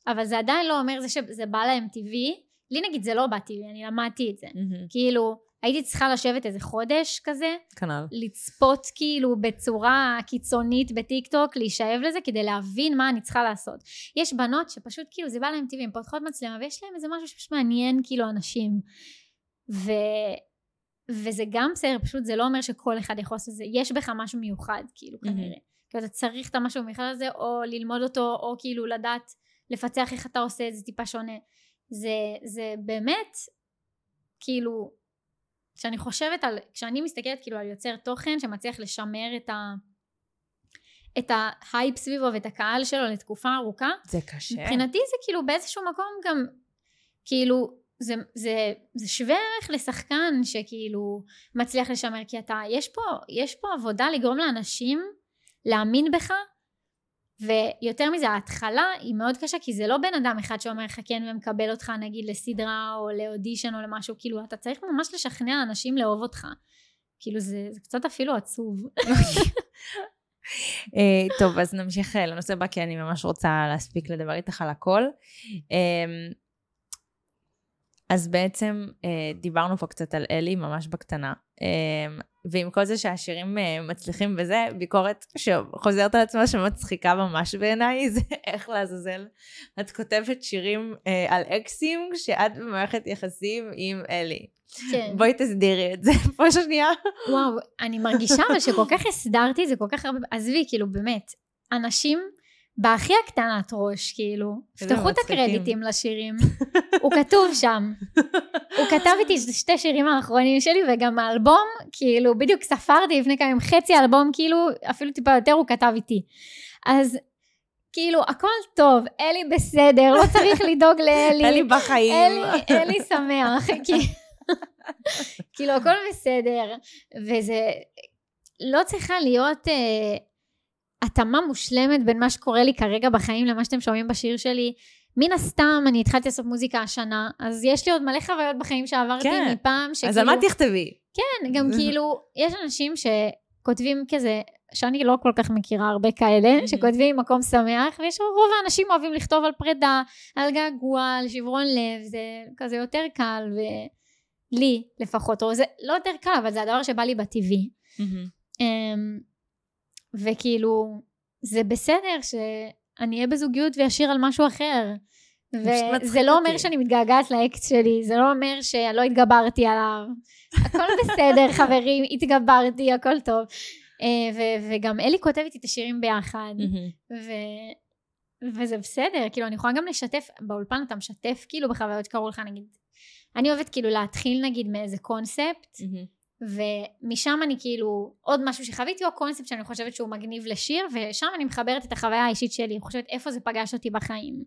אבל זה עדיין לא אומר זה שזה בא להם טבעי. לי נגיד זה לא בא טבעי, אני למדתי את זה. מהמם. כאילו, הייתי צריכה לשבת איזה חודש כזה, כנ"ל. לצפות כאילו בצורה קיצונית בטיק טוק, להישאב לזה כדי להבין מה אני צריכה לעשות. יש בנות שפשוט כאילו זה בא להן טבעי, הן פותחות מצלמה ויש להן איזה משהו שפשוט מעניין כאילו אנשים. ו... וזה גם בסדר, פשוט זה לא אומר שכל אחד יכול לעשות את זה, יש בך משהו מיוחד כאילו מהמם. כנראה. כאילו אתה צריך את המשהו המיוחד הזה, או ללמוד אותו, או כאילו לדעת לפצח איך אתה עושה את זה טיפה שונה. זה, זה באמת, כאילו, כשאני חושבת על, כשאני מסתכלת כאילו על יוצר תוכן שמצליח לשמר את ה... את ההייפ סביבו ואת הקהל שלו לתקופה ארוכה, זה קשה. מבחינתי זה כאילו באיזשהו מקום גם, כאילו, זה, זה, זה שווה ערך לשחקן שכאילו מצליח לשמר, כי אתה, יש פה, יש פה עבודה לגרום לאנשים להאמין בך, ויותר מזה ההתחלה היא מאוד קשה כי זה לא בן אדם אחד שאומר לך כן ומקבל אותך נגיד לסדרה או לאודישן או למשהו כאילו אתה צריך ממש לשכנע אנשים לאהוב אותך כאילו זה, זה קצת אפילו עצוב אה, טוב, אז נמשיך אה, לנושא הבא, כי אני ממש רוצה להספיק לדבר איתך על הכל. אז בעצם אה, דיברנו פה קצת על אלי, ממש בקטנה. אה, ועם כל זה שהשירים אה, מצליחים בזה, ביקורת שחוזרת על עצמה שמצחיקה ממש בעיניי, זה איך לעזאזל. את כותבת שירים על אקסים כשאת במערכת יחסים עם אלי. כן. בואי תסדירי את זה פה שנייה. וואו אני מרגישה שכל כך הסדרתי את זה כל כך הרבה עזבי כאילו באמת אנשים בהכי הקטנת ראש כאילו. תפתחו את. הקרדיטים לשירים. הוא כתוב שם. הוא כתב איתי שתי שירים האחרונים שלי וגם האלבום כאילו בדיוק ספרתי לפני כמה ימים חצי האלבום כאילו אפילו טיפה יותר הוא כתב איתי. אז כאילו הכל טוב אלי בסדר לא צריך לדאוג לאלי. אלי בחיים. אלי, אלי שמח, כי- כאילו הכל בסדר, וזה לא צריכה להיות אה, התאמה מושלמת בין מה שקורה לי כרגע בחיים למה שאתם שומעים בשיר שלי. מן הסתם אני התחלתי לעשות מוזיקה השנה, אז יש לי עוד מלא חוויות בחיים שעברתי כן. מפעם, אז על מה תכתבי? כן, גם כאילו, יש אנשים שכותבים כזה, שאני לא כל כך מכירה הרבה כאלה, שכותבים מקום שמח, ויש רוב האנשים אוהבים לכתוב על פרידה, על געגוע, על שברון לב, זה כזה יותר קל, ולי לפחות, או זה לא יותר קל, אבל זה הדבר שבא לי בטבעי. וכאילו, זה בסדר שאני אהיה בזוגיות ואשיר על משהו אחר. וזה לא אומר. שאני מתגעגעת לאקס שלי, זה לא אומר שלא התגברתי עליו. הכל בסדר, חברים, התגברתי, הכל טוב. אה, ו- וגם אלי כותב איתי את השירים ביחד, ו- וזה בסדר, כאילו אני יכולה גם לשתף, באולפן אתה משתף כאילו בחוויות שקרו לך, נגיד, אני אוהבת כאילו להתחיל נגיד מאיזה קונספט, ומשם אני כאילו, עוד משהו שחוויתי, או קונספט שאני חושבת שהוא מגניב לשיר, ושם אני מחברת את החוויה האישית שלי, אני חושבת איפה זה פגש אותי בחיים.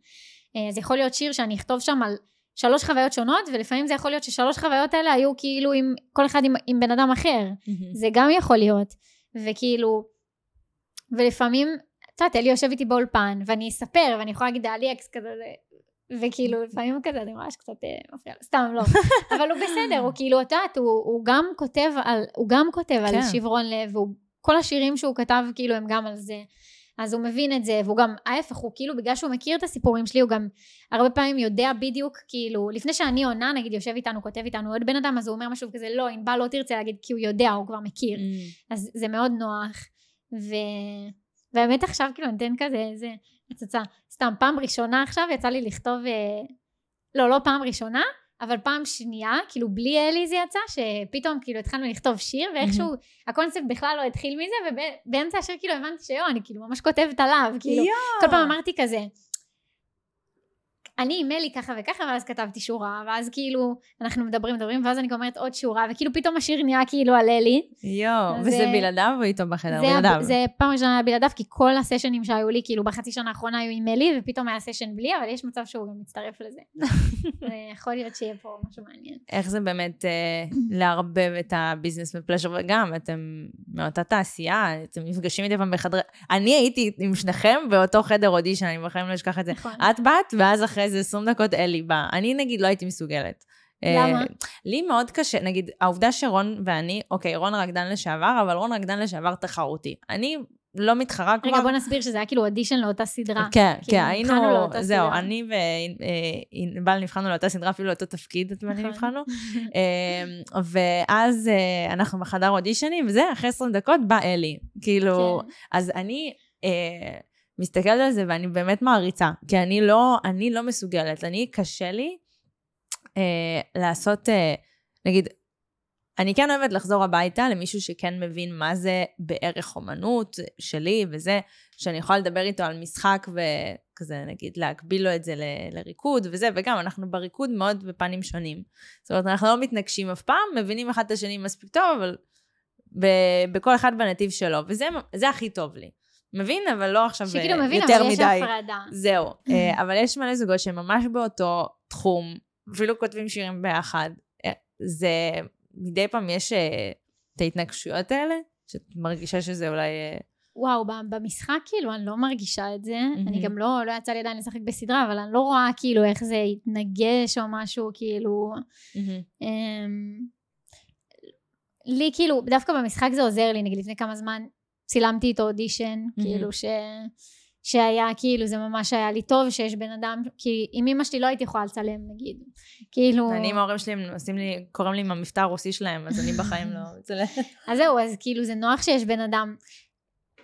אה, זה יכול להיות שיר שאני אכתוב שם על שלוש חוויות שונות, ולפעמים זה יכול להיות ששלוש חוויות האלה היו כאילו עם כל אחד עם, עם בן אדם אחר. זה גם יכול להיות. וכאילו, ולפעמים, את יודעת, אלי יושב איתי באולפן, ואני אספר, ואני יכולה להגיד, היה לי אקס כזה, זה- וכאילו, לפעמים כזה, אני ממש קצת אה, מפריע לו, סתם לא. אבל הוא בסדר, הוא כאילו, את יודעת, הוא, הוא גם כותב על, הוא גם כותב על כן. שברון לב, והוא, כל השירים שהוא כתב, כאילו, הם גם על זה. אז הוא מבין את זה, והוא גם, ההפך, הוא כאילו, בגלל שהוא מכיר את הסיפורים שלי, הוא גם הרבה פעמים יודע בדיוק, כאילו, לפני שאני עונה, נגיד, יושב איתנו, כותב איתנו עוד בן אדם, אז הוא אומר משהו כזה, לא, ענבל לא תרצה להגיד, כי הוא יודע, הוא כבר מכיר. אז זה מאוד נוח. ו... והאמת עכשיו כאילו אני אתן כזה איזה הצצה. סתם פעם ראשונה עכשיו יצא לי לכתוב, אה, לא, לא פעם ראשונה, אבל פעם שנייה, כאילו בלי אלי זה יצא, שפתאום כאילו התחלנו לכתוב שיר, ואיכשהו הקונספט בכלל לא התחיל מזה, ובאמצע השיר כאילו הבנתי שיו, אני כאילו ממש כותבת עליו, כאילו, כל פעם אמרתי כזה, אני עם מלי ככה וככה, ואז כתבתי שורה, ואז כאילו, אנחנו מדברים, מדברים, ואז אני אומרת עוד שורה, וכאילו פתאום השיר נהיה כאילו על אלי. יואו, וזה זה- בלעדיו או איתו בחדר? זה, בלעדיו. זה פעם ראשונה היה בלעדיו, כי כל הסשנים שהיו לי, כאילו בחצי שנה האחרונה היו עם מלי, ופתאום היה סשן בלי, אבל יש מצב שהוא גם מצטרף לזה. זה יכול להיות שיהיה פה משהו מעניין. איך זה באמת אה, לערבב את הביזנס בפלאז'ר, וגם אתם מאותה תעשייה, אתם נפגשים מדי פעם בחדרי... אני הייתי עם שניכם באותו חדר אודישן, אני בחיים לא אשכח את זה. נכון. את באת, ואז אחרי איזה 20 דקות אלי בא. אני נגיד לא הייתי מסוגלת. למה? אה, לי מאוד קשה, נגיד, העובדה שרון ואני, אוקיי, רון רקדן לשעבר, אבל רון רקדן לשעבר תחרותי. אני לא מתחרה כבר. רגע, בוא נסביר שזה היה כאילו אודישן לאותה סדרה. כן, כאילו, כן, היינו, נבחרנו לאותה זהו. אני וענבל נבחרנו לאותה סדרה, אפילו לאותו תפקיד, את ואני נכון. נבחרנו. אמ, ואז אה, אנחנו בחדר אודישנים, וזה, אחרי 20 דקות בא אלי. כאילו, כן. אז אני אה, מסתכלת על זה ואני באמת מעריצה, כי אני לא, אני לא מסוגלת, אני, קשה לי אה, לעשות, אה, נגיד, אני כן אוהבת לחזור הביתה למישהו שכן מבין מה זה בערך אומנות שלי וזה, שאני יכולה לדבר איתו על משחק וכזה, נגיד, להקביל לו את זה ל- לריקוד וזה, וגם אנחנו בריקוד מאוד בפנים שונים. זאת אומרת, אנחנו לא מתנגשים אף פעם, מבינים אחד את השני מספיק טוב, אבל ב- בכל אחד בנתיב שלו, וזה זה הכי טוב לי. מבין, אבל לא עכשיו שכאילו אה, מבין, יותר אבל יש מדי. הפרדה. זהו, אה, אבל יש מלא זוגות שהם ממש באותו תחום, אפילו כותבים שירים ביחד. אה, זה, מדי פעם יש את ההתנגשויות האלה, שאת מרגישה שזה אולי... וואו, במשחק כאילו אני לא מרגישה את זה. מהמם. אני גם לא, לא יצא לי עדיין לשחק בסדרה, אבל אני לא רואה כאילו איך זה יתנגש או משהו, כאילו... אמ, לי כאילו, דווקא במשחק זה עוזר לי, נגיד לפני כמה זמן צילמתי איתו אודישן, כאילו ש... שהיה כאילו, זה ממש היה לי טוב שיש בן אדם, כי עם אמא שלי לא הייתי יכולה לצלם נגיד, כאילו... אני עם ההורים שלי, הם עושים לי, קוראים לי עם המבטא הרוסי שלהם, אז אני בחיים לא... מצלמת. אז זהו, אז כאילו זה נוח שיש בן אדם.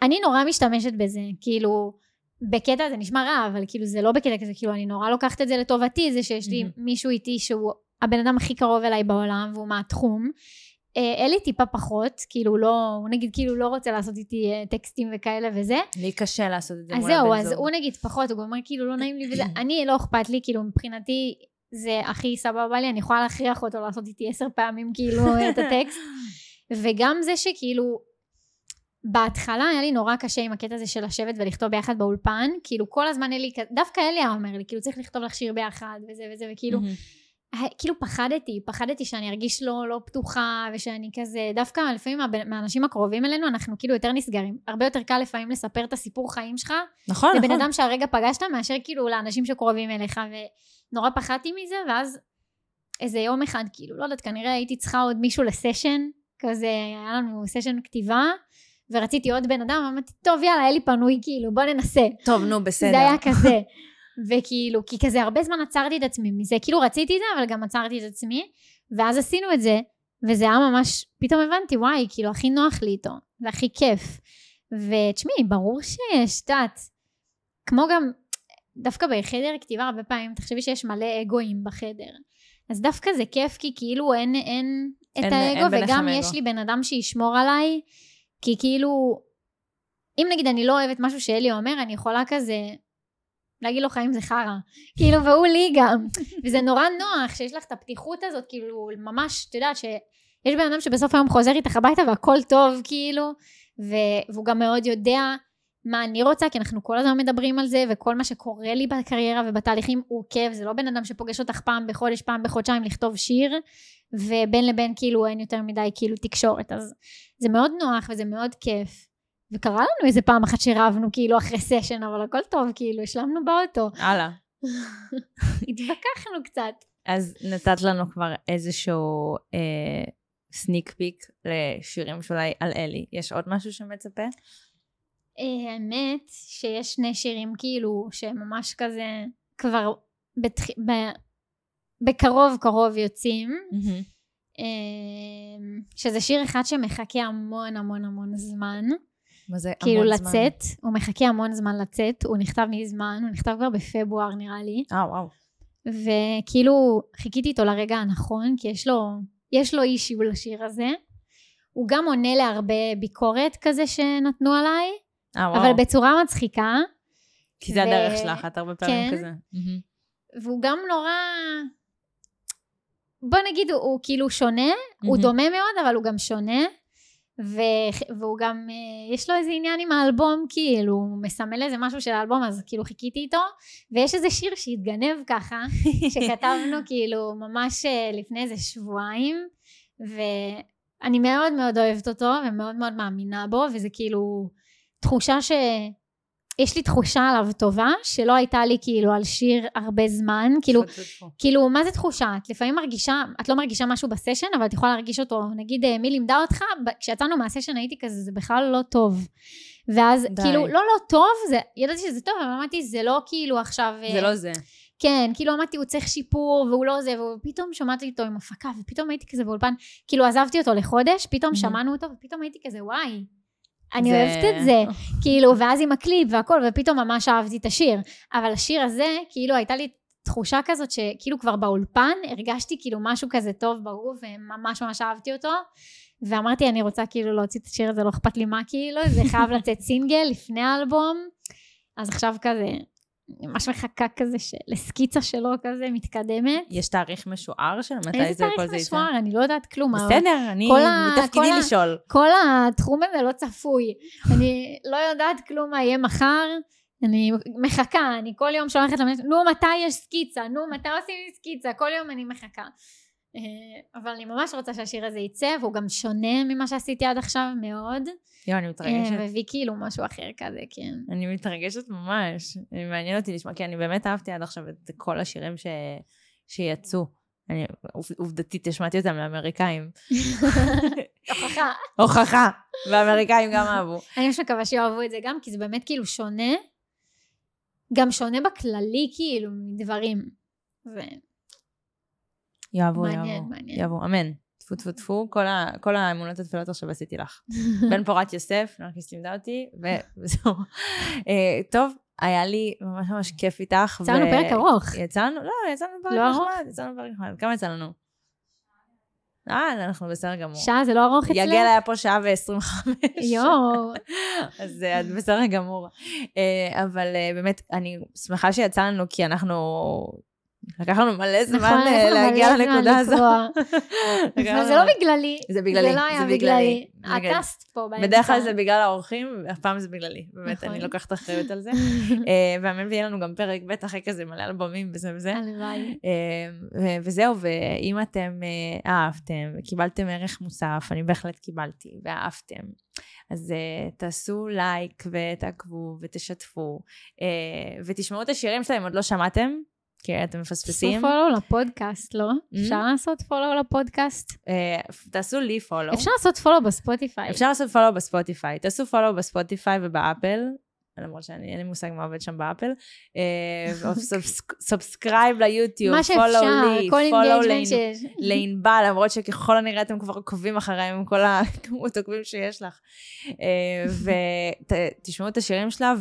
אני נורא משתמשת בזה, כאילו, בקטע זה נשמע רע, אבל כאילו זה לא בקטע כזה, כאילו אני נורא לוקחת את זה לטובתי, זה שיש לי. מישהו איתי שהוא הבן אדם הכי קרוב אליי בעולם, והוא מהתחום. אה, אלי טיפה פחות, כאילו לא, הוא נגיד כאילו לא רוצה לעשות איתי אה, טקסטים וכאלה וזה. לי קשה לעשות את זה אז מול הבן זהו, זוג. אז הוא נגיד פחות, הוא גם אומר כאילו לא נעים לי וזה, אני לא אכפת לי, כאילו מבחינתי זה הכי סבבה לי, אני יכולה להכריח אותו לעשות איתי עשר פעמים כאילו את הטקסט. וגם זה שכאילו, בהתחלה היה לי נורא קשה עם הקטע הזה של לשבת ולכתוב ביחד באולפן, כאילו כל הזמן אלי, דווקא אלי היה אומר לי, כאילו צריך לכתוב לך שיר ביחד וזה וזה, וכאילו, כאילו פחדתי, פחדתי שאני ארגיש לא, לא פתוחה ושאני כזה, דווקא לפעמים מהאנשים הקרובים אלינו אנחנו כאילו יותר נסגרים. הרבה יותר קל לפעמים לספר את הסיפור חיים שלך נכון, לבן נכון. אדם שהרגע פגשת מאשר כאילו לאנשים שקרובים אליך ונורא פחדתי מזה ואז איזה יום אחד כאילו לא יודעת כנראה הייתי צריכה עוד מישהו לסשן כזה היה לנו סשן כתיבה ורציתי עוד בן אדם אמרתי טוב יאללה היה לי פנוי כאילו בוא ננסה טוב, נו, בסדר. זה היה כזה וכאילו כי כזה הרבה זמן עצרתי את עצמי. מזה כאילו רציתי את זה אבל גם עצרתי את עצמי ואז עשינו את זה וזה היה ממש פתאום הבנתי וואי כאילו הכי נוח לי איתו זה הכי כיף. ותשמעי ברור שיש את יודעת כמו גם דווקא בחדר כתיבה הרבה פעמים תחשבי שיש מלא אגואים בחדר. אז דווקא זה כיף כי כאילו אין, אין את אין- האגו אין וגם אגו. יש לי בן אדם שישמור עליי כי כאילו אם נגיד אני לא אוהבת משהו שאלי אומר אני יכולה כזה להגיד לו חיים זה חרא. כאילו והוא לי גם. וזה נורא נוח שיש לך את הפתיחות הזאת כאילו ממש את יודעת שיש בן אדם שבסוף היום חוזר איתך הביתה והכל טוב כאילו ו- והוא גם מאוד יודע מה אני רוצה כי אנחנו כל הזמן מדברים על זה וכל מה שקורה לי בקריירה ובתהליכים הוא כיף. זה לא בן אדם שפוגש אותך פעם בחודש פעם בחודשיים לכתוב שיר ובין לבין כאילו אין יותר מדי כאילו תקשורת. אז זה מאוד נוח וזה מאוד כיף וקרה לנו איזה פעם אחת שרבנו כאילו אחרי סשן אבל הכל טוב כאילו השלמנו באוטו הלאה. התווכחנו קצת אז נתת לנו כבר איזשהו אה, סניק פיק לשירים שאולי על אלי. יש עוד משהו שמצפה? אה, האמת שיש שני שירים כאילו שממש כזה כבר בתח... ב... בקרוב קרוב יוצאים אה, שזה שיר אחד שמחכה המון המון המון זמן מה זה כאילו המון זמן? לצאת הוא מחכה המון זמן לצאת הוא נכתב מזמן הוא נכתב כבר בפברואר נראה לי אה, וואו. וכאילו חיכיתי איתו לרגע הנכון כי יש לו יש לו אישיו לשיר הזה הוא גם עונה להרבה ביקורת כזה שנתנו עליי אה, וואו. אבל בצורה מצחיקה כי זה ו- הדרך שלך, את הרבה פעמים כן. כזה. מהמם. והוא גם נורא... בוא נגיד, הוא, הוא כאילו שונה, mm-hmm. הוא דומה מאוד, אבל הוא גם שונה. ו... והוא גם, אה, יש לו איזה עניין עם האלבום, כאילו, הוא מסמל איזה משהו של האלבום, אז כאילו חיכיתי איתו, ויש איזה שיר שהתגנב ככה, שכתבנו כאילו ממש אה, לפני איזה שבועיים, ואני מאוד מאוד אוהבת אותו, ומאוד מאוד מאמינה בו, וזה כאילו תחושה ש... יש לי תחושה עליו טובה, שלא הייתה לי כאילו על שיר הרבה זמן, כאילו, כאילו, מה זה תחושה? את לפעמים מרגישה, את לא מרגישה משהו בסשן, אבל את יכולה להרגיש אותו. נגיד, אה, מי לימדה אותך? כשיצאנו מהסשן הייתי כזה, זה בכלל לא טוב. ואז, די. כאילו, לא לא טוב, זה, ידעתי שזה טוב, אבל אמרתי, זה לא כאילו עכשיו... אה, זה לא זה. כן, כאילו אמרתי, הוא צריך שיפור, והוא לא זה, ופתאום שמעתי אותו עם הפקה, ופתאום הייתי כזה באולפן, כאילו עזבתי אותו לחודש, פתאום שמענו אותו, ופתאום הייתי כזה, וואי, אני זה... אוהבת את זה, כאילו, ואז עם הקליפ והכל, ופתאום ממש אהבתי את השיר. אבל השיר הזה, כאילו, הייתה לי תחושה כזאת שכאילו כבר באולפן הרגשתי כאילו משהו כזה טוב ברור, וממש ממש אהבתי אותו. ואמרתי, אני רוצה כאילו להוציא את השיר הזה, לא אכפת לי מה כאילו, זה חייב לצאת סינגל לפני האלבום. אז עכשיו כזה, ממש מחכה כזה של, לסקיצה שלו כזה מתקדמת. יש תאריך משוער של מתי זה כל זה איזה תאריך משוער? אני לא יודעת כלום. בסדר, אני בתפקידי לשאול. כל התחום הזה לא צפוי. אני לא יודעת כלום מה יהיה מחר. אני מחכה, אני כל יום שולחת למנהלת, נו מתי יש סקיצה, נו מתי עושים לי סקיצה, כל יום אני מחכה. אה, אבל אני ממש רוצה שהשיר הזה יצא, והוא גם שונה ממה שעשיתי עד עכשיו מאוד. יואו, אני מתרגשת. אה, והביא כאילו משהו אחר כזה, כן. אני מתרגשת ממש. מעניין אותי לשמוע, כי אני באמת אהבתי עד עכשיו את כל השירים ש... שיצאו. אני, עובדתית, השמעתי אותם לאמריקאים. הוכחה. הוכחה. והאמריקאים גם אהבו. אני ממש מקווה שיאהבו את זה גם, כי זה באמת כאילו שונה. גם שונה בכללי, כאילו, מדברים. ו... יאהבו, יאהבו. מעניין. יאהבו, אמן. טפו טפו טפו, כל, ה, כל האמונות התפילות עכשיו עשיתי לך. בן פורת יוסף, נרקיס לימדה אותי, וזהו. אה, טוב, היה לי ממש ממש כיף איתך. יצאנו ו... פרק ארוך. יצאנו, לא, יצאנו פרק לא נחמד, יצאנו פרק נחמד. כמה יצא לנו? אה, אנחנו בסדר גמור. שעה זה לא ארוך אצלך? יגל היה פה שעה ועשרים וחמש. יואו. אז אה, את בסדר גמור. אה, אבל באמת, אני שמחה שיצא לנו, כי אנחנו לקח לנו מלא זמן נכון, אה, להגיע לנקודה הזו. אבל זה לא בגללי. זה בגללי, זה לא היה בגללי. טסת פה באמצע. בדרך כלל זה בגלל האורחים, אף פעם זה בגללי. באמת, אני נכון. לוקחת אחריות על זה. אה, והאמן ויהיה לנו גם פרק ב' אחרי כזה מלא אלבומים וזה וזה. הלוואי. אה, וזהו, ואם אתם אהבתם, קיבלתם ערך מוסף, אני בהחלט קיבלתי, ואהבתם. אז uh, תעשו לייק ותעקבו ותשתפו uh, ותשמעו את השירים שלהם, עוד לא שמעתם? כי אתם מפספסים. תעשו follow לפודקאסט, לא? Mm-hmm. אפשר לעשות follow לפודקאסט? Uh, תעשו לי follow. אפשר לעשות follow בספוטיפיי. אפשר לעשות follow בספוטיפיי. תעשו follow בספוטיפיי ובאפל. למרות שאני, אין לי מושג מה עובד שם באפל. subscribe ליוטיוב, follow לי, follow לענבל, למרות שככל הנראה אתם כבר עוקבים אחריהם עם כל הכמות עוקבים שיש לך. אה, ותשמעו את השירים שלה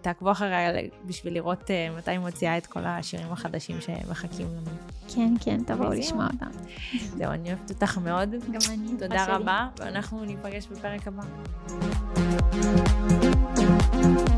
ותעקבו אחריה בשביל לראות אה, מתי היא מוציאה את כל השירים החדשים שמחכים לנו. כן, כן, תבואו לשמוע אותם. זהו, אני אוהבת אותך מאוד. גם אני. תודה רבה, ואנחנו ניפגש בפרק הבא. Thank you.